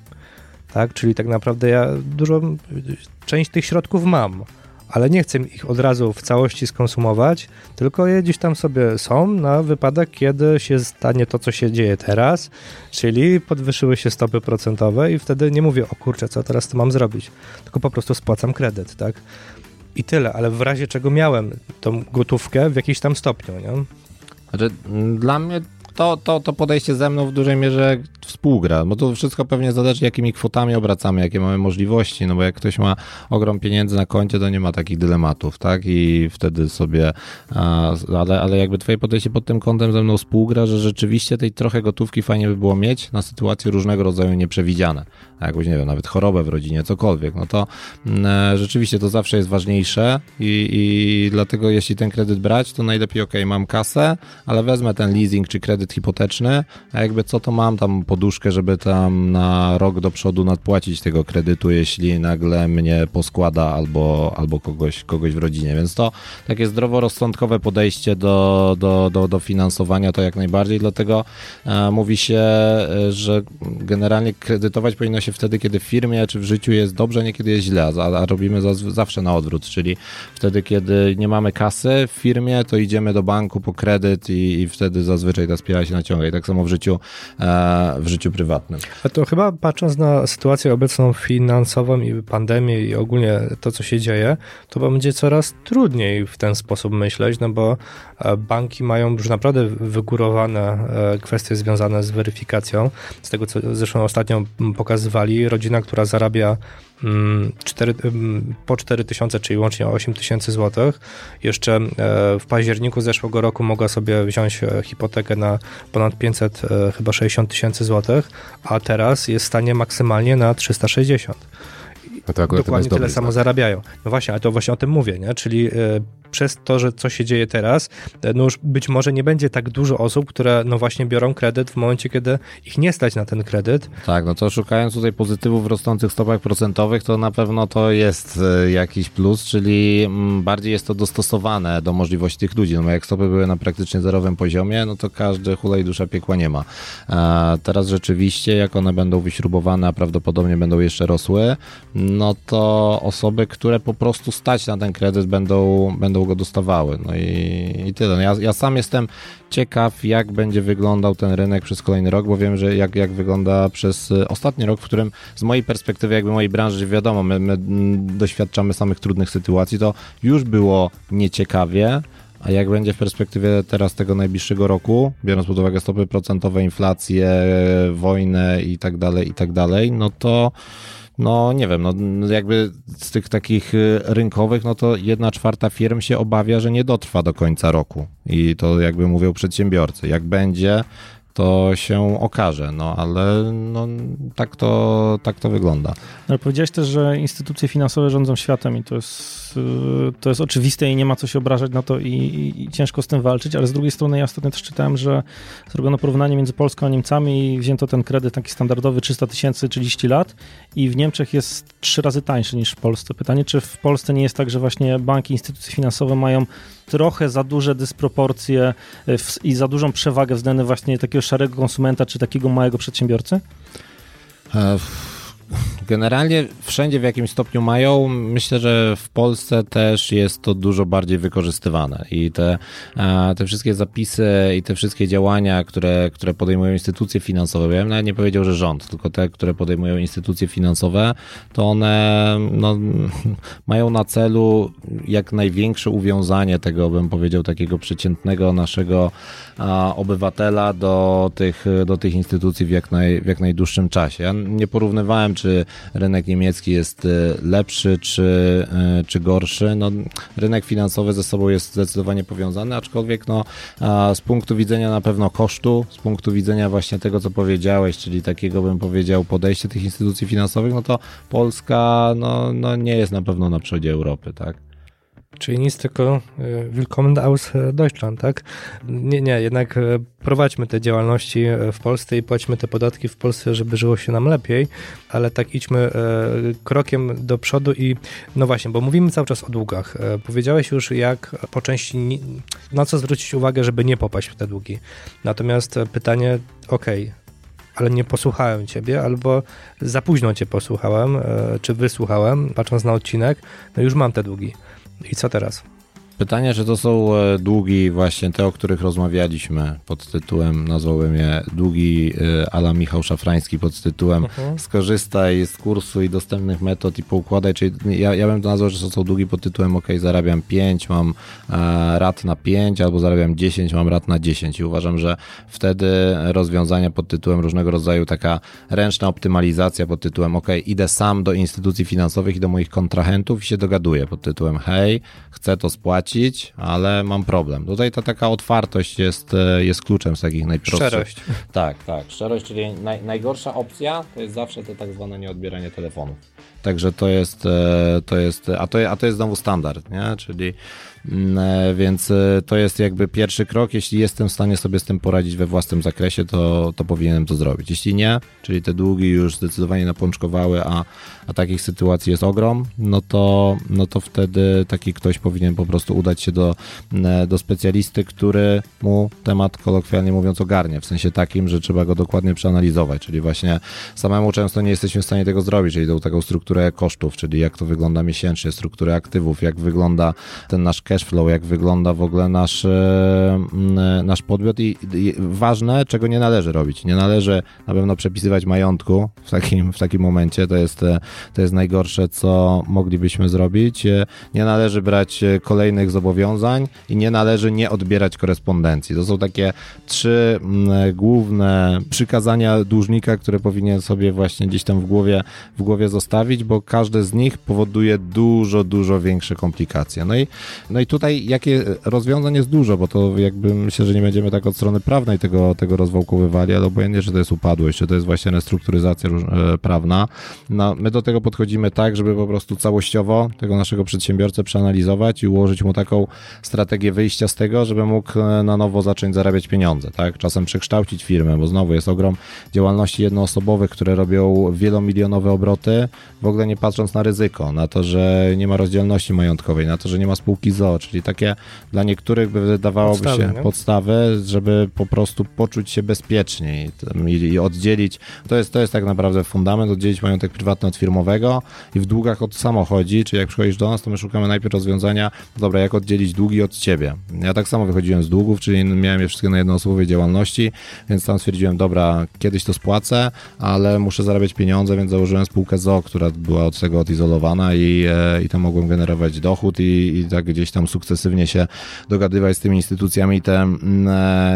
Tak? Czyli tak naprawdę ja dużo, część tych środków mam, ale nie chcę ich od razu w całości skonsumować, tylko je gdzieś tam sobie są na wypadek, kiedy się stanie to, co się dzieje teraz, czyli podwyższyły się stopy procentowe i wtedy nie mówię, o kurczę, co teraz to mam zrobić, tylko po prostu spłacam kredyt, tak? I tyle, ale w razie czego miałem tą gotówkę w jakimś tam stopniu, nie? Znaczy, dla mnie to, to, to podejście ze mną w dużej mierze współgra, bo to wszystko pewnie zależy, jakimi kwotami obracamy, jakie mamy możliwości, no bo jak ktoś ma ogrom pieniędzy na koncie, to nie ma takich dylematów, tak? I wtedy sobie, ale, ale jakby twoje podejście pod tym kątem ze mną współgra, że rzeczywiście tej trochę gotówki fajnie by było mieć na sytuacje różnego rodzaju nieprzewidziane, jakąś, nie wiem, nawet chorobę w rodzinie, cokolwiek, no to mm, e, rzeczywiście to zawsze jest ważniejsze i, i dlatego jeśli ten kredyt brać, to najlepiej, ok, mam kasę, ale wezmę ten leasing czy kredyt hipoteczny, a jakby co to mam tam poduszkę, żeby tam na rok do przodu nadpłacić tego kredytu, jeśli nagle mnie poskłada albo, albo kogoś, kogoś w rodzinie. Więc to takie zdroworozsądkowe podejście do, do, do, do finansowania to jak najbardziej, dlatego e, mówi się, e, że generalnie kredytować powinno się wtedy, kiedy w firmie czy w życiu jest dobrze, nie kiedy jest źle, a, a robimy za, zawsze na odwrót, czyli wtedy, kiedy nie mamy kasy w firmie, to idziemy do banku po kredyt i, i wtedy zazwyczaj ta spirala się naciąga. I tak samo w życiu, e, w życiu prywatnym. A to chyba patrząc na sytuację obecną finansową i pandemię i ogólnie to, co się dzieje, to będzie coraz trudniej w ten sposób myśleć, no bo e, banki mają już naprawdę wygórowane e, kwestie związane z weryfikacją. Z tego, co zresztą ostatnio pokazywali, rodzina, która zarabia 4, mm, mm, po 4 tysiące, czyli łącznie 8 tysięcy złotych. Jeszcze e, w październiku zeszłego roku mogła sobie wziąć e, hipotekę na ponad 500, e, chyba 60 tysięcy złotych, a teraz jest w stanie maksymalnie na 360. No to dokładnie tyle samo zarabiają. No właśnie, ale to właśnie o tym mówię, nie? Czyli przez to, że co się dzieje teraz, e, no już być może nie będzie tak dużo osób, które no właśnie biorą kredyt w momencie, kiedy ich nie stać na ten kredyt. Tak, no to szukając tutaj pozytywów w rosnących stopach procentowych, to na pewno to jest e, jakiś plus, czyli mm, bardziej jest to dostosowane do możliwości tych ludzi. No bo jak stopy były na praktycznie zerowym poziomie, no to każdy hulaj dusza piekła nie ma. A teraz rzeczywiście, jak one będą wyśrubowane, a prawdopodobnie będą jeszcze rosły, no to osoby, które po prostu stać na ten kredyt będą, będą go dostawały. No i, i tyle. No ja, ja sam jestem ciekaw, jak będzie wyglądał ten rynek przez kolejny rok, bo wiem, że jak, jak wygląda przez y, ostatni rok, w którym z mojej perspektywy, jakby mojej branży, wiadomo, my, my mm, doświadczamy samych trudnych sytuacji, to już było nieciekawie, a jak będzie w perspektywie teraz tego najbliższego roku, biorąc pod uwagę stopy procentowe, inflację, wojnę i tak dalej, i tak dalej, no to no nie wiem, no jakby z tych takich y, rynkowych, no to jedna czwarta firm się obawia, że nie dotrwa do końca roku. I to jakby mówią przedsiębiorcy. Jak będzie, to się okaże, no ale no, tak, to, tak to wygląda. Ale powiedziałeś też, że instytucje finansowe rządzą światem i to jest, to jest oczywiste i nie ma co się obrażać na to i, i, i ciężko z tym walczyć, ale z drugiej strony ja ostatnio też czytałem, że zrobiono porównanie między Polską a Niemcami i wzięto ten kredyt taki standardowy 300 tysięcy 30 lat i w Niemczech jest trzy razy tańszy niż w Polsce. Pytanie, czy w Polsce nie jest tak, że właśnie banki, instytucje finansowe mają trochę za duże dysproporcje y, w, i za dużą przewagę względem właśnie takiego szarego konsumenta czy takiego małego przedsiębiorcy? E, Generalnie wszędzie w jakimś stopniu mają. Myślę, że w Polsce też jest to dużo bardziej wykorzystywane i te, te wszystkie zapisy i te wszystkie działania, które, które podejmują instytucje finansowe, ja bym nawet nie powiedział, że rząd, tylko te, które podejmują instytucje finansowe, to one no, mają na celu jak największe uwiązanie tego, bym powiedział, takiego przeciętnego naszego obywatela do tych, do tych instytucji w jak, naj, w jak najdłuższym czasie. Ja nie porównywałem, czy rynek niemiecki jest e, lepszy, czy, e, czy gorszy. No, rynek finansowy ze sobą jest zdecydowanie powiązany, aczkolwiek no, z punktu widzenia na pewno kosztu, z punktu widzenia właśnie tego, co powiedziałeś, czyli takiego bym powiedział podejście tych instytucji finansowych, no to Polska no, no nie jest na pewno na przodzie Europy, tak? Czyli nic, tylko e, Willkommen aus Deutschland, tak? Nie, nie, jednak e, prowadźmy te działalności e, w Polsce i płaćmy te podatki w Polsce, żeby żyło się nam lepiej, ale tak idźmy krokiem do przodu i no właśnie, bo mówimy cały czas o długach. Powiedziałeś już, jak po części, na co zwrócić uwagę, żeby nie popaść w te długi. Natomiast pytanie, okej, okay, ale nie posłuchałem ciebie, albo za późno cię posłuchałem, czy wysłuchałem, patrząc na odcinek, no już mam te długi. I co teraz? Pytanie, czy to są e, długi właśnie te, o których rozmawialiśmy pod tytułem, nazwałem je długi e, ala Michał Szafrański pod tytułem uh-huh. skorzystaj z kursu i dostępnych metod i poukładaj, czyli ja, ja bym to nazwał, że to są długi pod tytułem ok, zarabiam 5, mam e, rat na 5 albo zarabiam 10, mam rat na 10 i uważam, że wtedy rozwiązania pod tytułem różnego rodzaju taka ręczna optymalizacja pod tytułem ok, idę sam do instytucji finansowych i do moich kontrahentów i się dogaduję pod tytułem hej, chcę to spłacić, ale mam problem. Tutaj ta taka otwartość jest, e, jest kluczem z takich najprostszych. Szczerość. Tak, tak. Szczerość, czyli naj, najgorsza opcja to jest zawsze to tak zwane nieodbieranie telefonów. Także to jest, e, to jest, a to, a to jest znowu standard, nie? Czyli więc to jest jakby pierwszy krok. Jeśli jestem w stanie sobie z tym poradzić we własnym zakresie, to, to powinienem to zrobić. Jeśli nie, czyli te długi już zdecydowanie napączkowały, a, a takich sytuacji jest ogrom, no to, no to wtedy taki ktoś powinien po prostu udać się do, do specjalisty, który mu temat kolokwialnie mówiąc ogarnie, w sensie takim, że trzeba go dokładnie przeanalizować, czyli właśnie samemu często nie jesteśmy w stanie tego zrobić, czyli tą taką strukturę kosztów, czyli jak to wygląda miesięcznie, strukturę aktywów, jak wygląda ten nasz cash flow, jak wygląda w ogóle nasz, nasz podmiot i, i ważne, czego nie należy robić. Nie należy na pewno przepisywać majątku w takim, w takim momencie, to jest, to jest najgorsze, co moglibyśmy zrobić. Nie należy brać kolejnych zobowiązań i nie należy nie odbierać korespondencji. To są takie trzy główne przykazania dłużnika, które powinien sobie właśnie gdzieś tam w głowie, w głowie zostawić, bo każde z nich powoduje dużo, dużo większe komplikacje. No i, no no i tutaj jakie rozwiązań jest dużo, bo to jakby myślę, że nie będziemy tak od strony prawnej tego, tego rozwałkowywali, ale obojętnie, czy to jest upadłość, czy to jest właśnie restrukturyzacja e, prawna, no, my do tego podchodzimy tak, żeby po prostu całościowo tego naszego przedsiębiorcę przeanalizować i ułożyć mu taką strategię wyjścia z tego, żeby mógł e, na nowo zacząć zarabiać pieniądze, tak? Czasem przekształcić firmę, bo znowu jest ogrom działalności jednoosobowych, które robią wielomilionowe obroty, w ogóle nie patrząc na ryzyko, na to, że nie ma rozdzielności majątkowej, na to, że nie ma spółki Czyli takie dla niektórych by wydawałoby podstawy, się nie? podstawy, żeby po prostu poczuć się bezpieczniej i, i oddzielić, to jest, to jest tak naprawdę fundament, oddzielić majątek prywatny od firmowego i w długach od samochodzi, czyli jak przychodzisz do nas, to my szukamy najpierw rozwiązania, dobra, jak oddzielić długi od ciebie. Ja tak samo wychodziłem z długów, czyli miałem je wszystkie na jednoosobowej działalności, więc tam stwierdziłem, dobra, kiedyś to spłacę, ale muszę zarabiać pieniądze, więc założyłem spółkę ZO, która była od tego odizolowana i, e, i tam mogłem generować dochód i, i tak gdzieś tam sukcesywnie się dogadywać z tymi instytucjami i te, mm,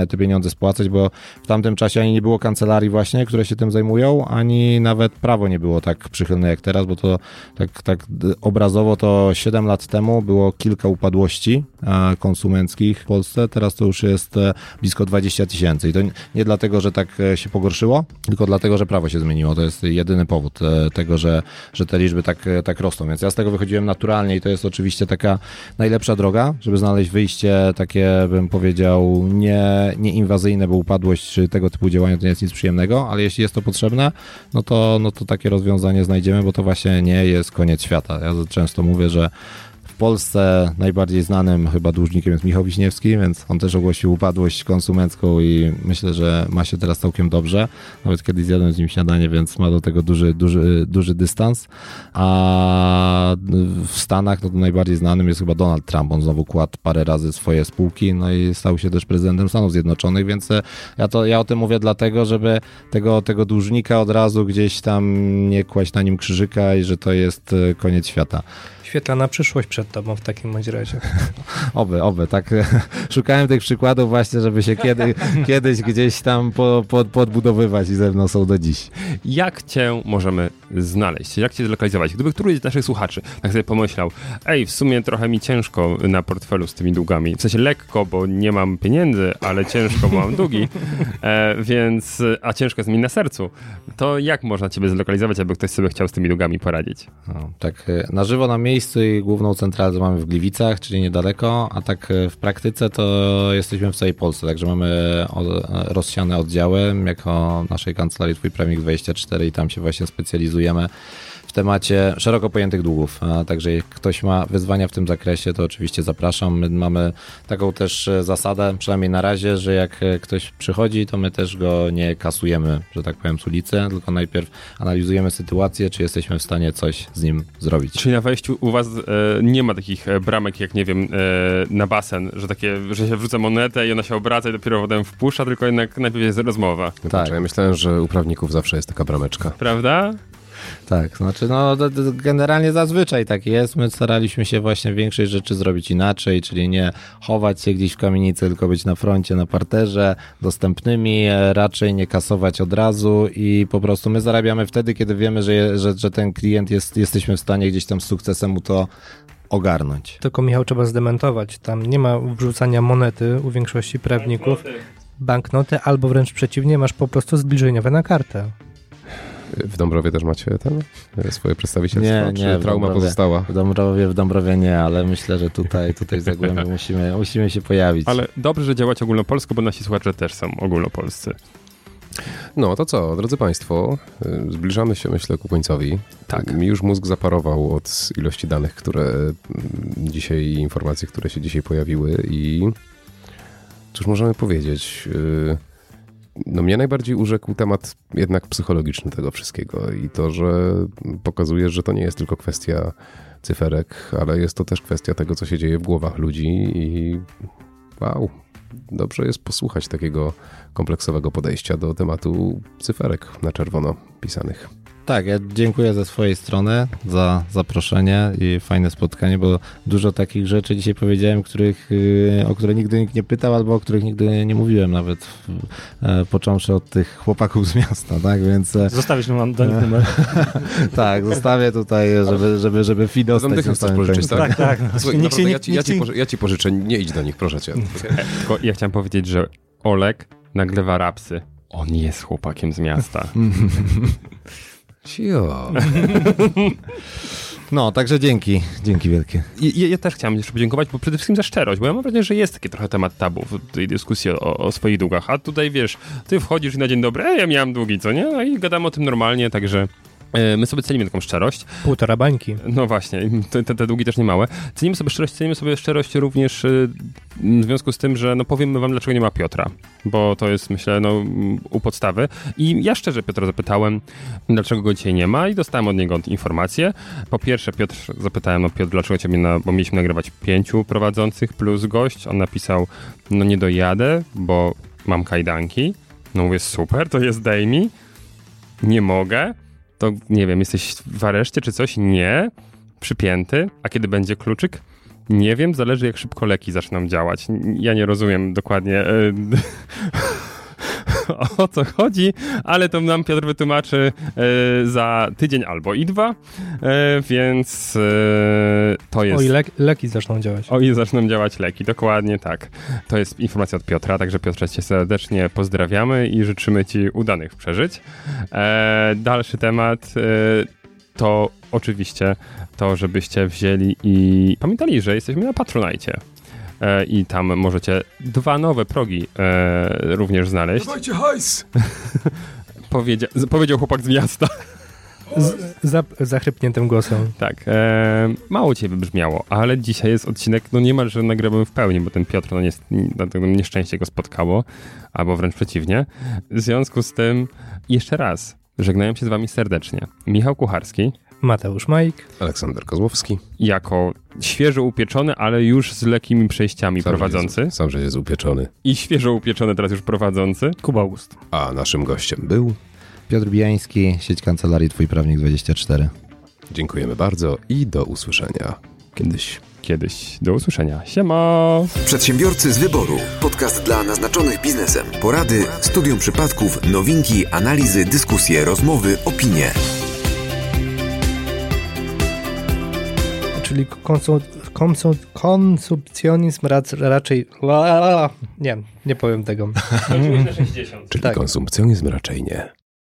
e, te pieniądze spłacać, bo w tamtym czasie ani nie było kancelarii właśnie, które się tym zajmują, ani nawet prawo nie było tak przychylne jak teraz, bo to tak, tak obrazowo to 7 lat temu było kilka upadłości e, konsumenckich w Polsce, teraz to już jest blisko 20 tysięcy i to nie dlatego, że tak się pogorszyło, tylko dlatego, że prawo się zmieniło. To jest jedyny powód tego, że, że te liczby tak, tak rosną. Więc ja z tego wychodziłem naturalnie i to jest oczywiście taka najlepsza droga, żeby znaleźć wyjście takie, bym powiedział, nie, nieinwazyjne, bo upadłość czy tego typu działania to nie jest nic przyjemnego, ale jeśli jest to potrzebne, no to, no to takie rozwiązanie znajdziemy, bo to właśnie nie jest koniec świata. Ja często mówię, że Polsce najbardziej znanym chyba dłużnikiem jest Michał Wiśniewski, więc on też ogłosił upadłość konsumencką i myślę, że ma się teraz całkiem dobrze. Nawet kiedyś zjadłem z nim śniadanie, więc ma do tego duży, duży, duży dystans. A w Stanach no najbardziej znanym jest chyba Donald Trump. On znowu kładł parę razy swoje spółki, no i stał się też prezydentem Stanów Zjednoczonych, więc e, ja, to, ja o tym mówię dlatego, żeby tego, tego dłużnika od razu gdzieś tam nie kłaść na nim krzyżyka i że to jest e, koniec świata świetlana przyszłość przed tobą w takim bądź razie. Oby, oby, tak. Szukałem tych przykładów właśnie, żeby się kiedy, kiedyś gdzieś tam po, po, podbudowywać i ze mną są do dziś. Jak cię możemy znaleźć? Jak cię zlokalizować? Gdyby któryś z naszych słuchaczy tak sobie pomyślał, ej, w sumie trochę mi ciężko na portfelu z tymi długami, w sensie lekko, bo nie mam pieniędzy, ale ciężko, bo mam długi, e, więc, a ciężko jest mi na sercu, to jak można ciebie zlokalizować, aby ktoś sobie chciał z tymi długami poradzić? No, tak e, na żywo na miejscu miejscu i główną centralę mamy w Gliwicach, czyli niedaleko, a tak e, w praktyce to jesteśmy w całej Polsce, także mamy rozsiane oddziały jako naszej kancelarii Twój Prawnik 24 i tam się właśnie specjalizujemy w temacie szeroko pojętych długów. Także jak ktoś ma wyzwania w tym zakresie, to oczywiście zapraszam. My mamy taką też e, zasadę, przynajmniej na razie, że jak e, ktoś przychodzi, to my też go nie kasujemy, że tak powiem, z ulicy, tylko najpierw analizujemy sytuację, czy jesteśmy w stanie coś z nim zrobić. Czyli na wejściu u was e, nie ma takich e, bramek, jak nie wiem, e, na basen, że takie, że się wrzuca monetę i ona się obraca i dopiero potem wpuszcza, tylko jednak najpierw jest rozmowa. Tak, ja myślałem, że u prawników zawsze jest taka brameczka. Prawda? Tak, znaczy no generalnie zazwyczaj tak jest. My staraliśmy się właśnie większej rzeczy zrobić inaczej, czyli nie chować się gdzieś w kamienicy, tylko być na froncie, na parterze, dostępnymi, e, raczej nie kasować od razu i po prostu my zarabiamy wtedy, kiedy wiemy, że, że, że ten klient jest, jesteśmy w stanie gdzieś tam z sukcesem mu to ogarnąć. Tylko Michał trzeba zdementować. Tam nie ma wrzucania monety u większości prawników. Banknoty albo wręcz przeciwnie, masz po prostu zbliżeniowe na kartę. W Dąbrowie też macie ten swoje przedstawicielstwo? Nie, nie. trauma Dąbrowie, pozostała? W Dąbrowie, w Dąbrowie nie, ale myślę, że tutaj, tutaj w Zagłębiu musimy, musimy się pojawić. Ale dobrze, że działać ogólnopolsko, bo nasi słuchacze też są ogólnopolscy. No to co, drodzy Państwo, y, zbliżamy się myślę ku końcowi. Tak. Mi już mózg zaparował od ilości danych, które dzisiaj, informacji, które się dzisiaj pojawiły i cóż możemy powiedzieć? Yy no mnie najbardziej urzekł temat jednak psychologiczny tego wszystkiego i to, że pokazuje, że to nie jest tylko kwestia cyferek, ale jest to też kwestia tego, co się dzieje w głowach ludzi i wow, dobrze jest posłuchać takiego kompleksowego podejścia do tematu cyferek na czerwono pisanych. Tak, ja dziękuję ze swojej strony za zaproszenie i fajne spotkanie, bo dużo takich rzeczy dzisiaj powiedziałem, których, y, o które nigdy nikt nie pytał, albo o których nigdy nie mówiłem nawet, e, począwszy od tych chłopaków z miasta, tak, więc... e, Zostawisz nam do nich numer. tak, zostawię tutaj, żeby, żeby, żeby feed dostać Zamdychę na chcesz samym pożyczyć, tak? Tak, tak. Słuchaj, Nikt się naprawdę, nie- ja, ci, ja, nikt ci się- poży, ja ci pożyczę, nie idź do nich, proszę cię. Tylko ja chciałem powiedzieć, że Olek naglewa rapsy. On jest chłopakiem z miasta. Cio. No, także dzięki, dzięki wielkie. I, ja, ja też chciałem jeszcze podziękować, bo przede wszystkim za szczerość, bo ja mam wrażenie, że jest taki trochę temat tabu w tej dyskusji o, o swoich długach, a tutaj wiesz, ty wchodzisz i na dzień dobry, ej, ja miałem długi, co nie? No i gadamy o tym normalnie, także e, my sobie cenimy taką szczerość. Półtora bańki. No właśnie, te, te, te długi też nie małe. Cenimy sobie szczerość, cenimy sobie szczerość również y, w związku z tym, że no powiemy wam, dlaczego nie ma Piotra, bo to jest, myślę, no u podstawy. I ja szczerze Piotra zapytałem, dlaczego go dzisiaj nie ma i dostałem od niego informację. Po pierwsze, Piotr, zapytałem, no Piotr, dlaczego ciebie, na, bo mieliśmy nagrywać pięciu prowadzących plus gość. On napisał, no nie dojadę, bo mam kajdanki. No mówię, super, to jest daj mi. Nie mogę. To nie wiem, jesteś w areszcie czy coś? Nie. Przypięty. A kiedy będzie kluczyk? Nie wiem, zależy jak szybko leki zaczną działać. Ja nie rozumiem dokładnie e, o co chodzi, ale to nam Piotr wytłumaczy e, za tydzień albo i dwa, e, więc e, to jest... O, i le leki zaczną działać. O ile zaczną działać leki, dokładnie tak. To jest informacja od Piotra, także Piotrze cię serdecznie pozdrawiamy i życzymy ci udanych przeżyć. Dalszy temat to oczywiście to, żebyście wzięli i pamiętali, że jesteśmy na Patronajcie. E, I tam możecie dwa nowe progi e, również znaleźć. Dawajcie hajs! Powiedzia powiedział chłopak z miasta. Z za zachrypniętym głosem. Tak, e, mało cię wybrzmiało, ale dzisiaj jest odcinek, no niemalże nagrywamy w pełni, bo ten Piotr, no, nie, no, to nieszczęście go spotkało, albo wręcz przeciwnie. W związku z tym, jeszcze raz, żegnają się z wami serdecznie. Michał Kucharski, Mateusz Majk. Aleksander Kozłowski. jako świeżo upieczony, ale już z lekkimi przejściami Sam, prowadzący Jest, sam, że jest upieczony. i świeżo upieczony teraz już prowadzący. Kuba August. A naszym gościem był. Piotr Bijański, sieć kancelarii Twój Prawnik 24. Dziękujemy bardzo i do usłyszenia kiedyś. Kiedyś. Do usłyszenia. Siema! Przedsiębiorcy z wyboru. Podcast dla naznaczonych biznesem. Porady, studium przypadków, nowinki, analizy, dyskusje, rozmowy, opinie. Czyli konsu, konsu, konsumpcjonizm rac, raczej... Nie, nie powiem tego. Skończyłeś na 60. Czyli Tak. konsumpcjonizm raczej nie.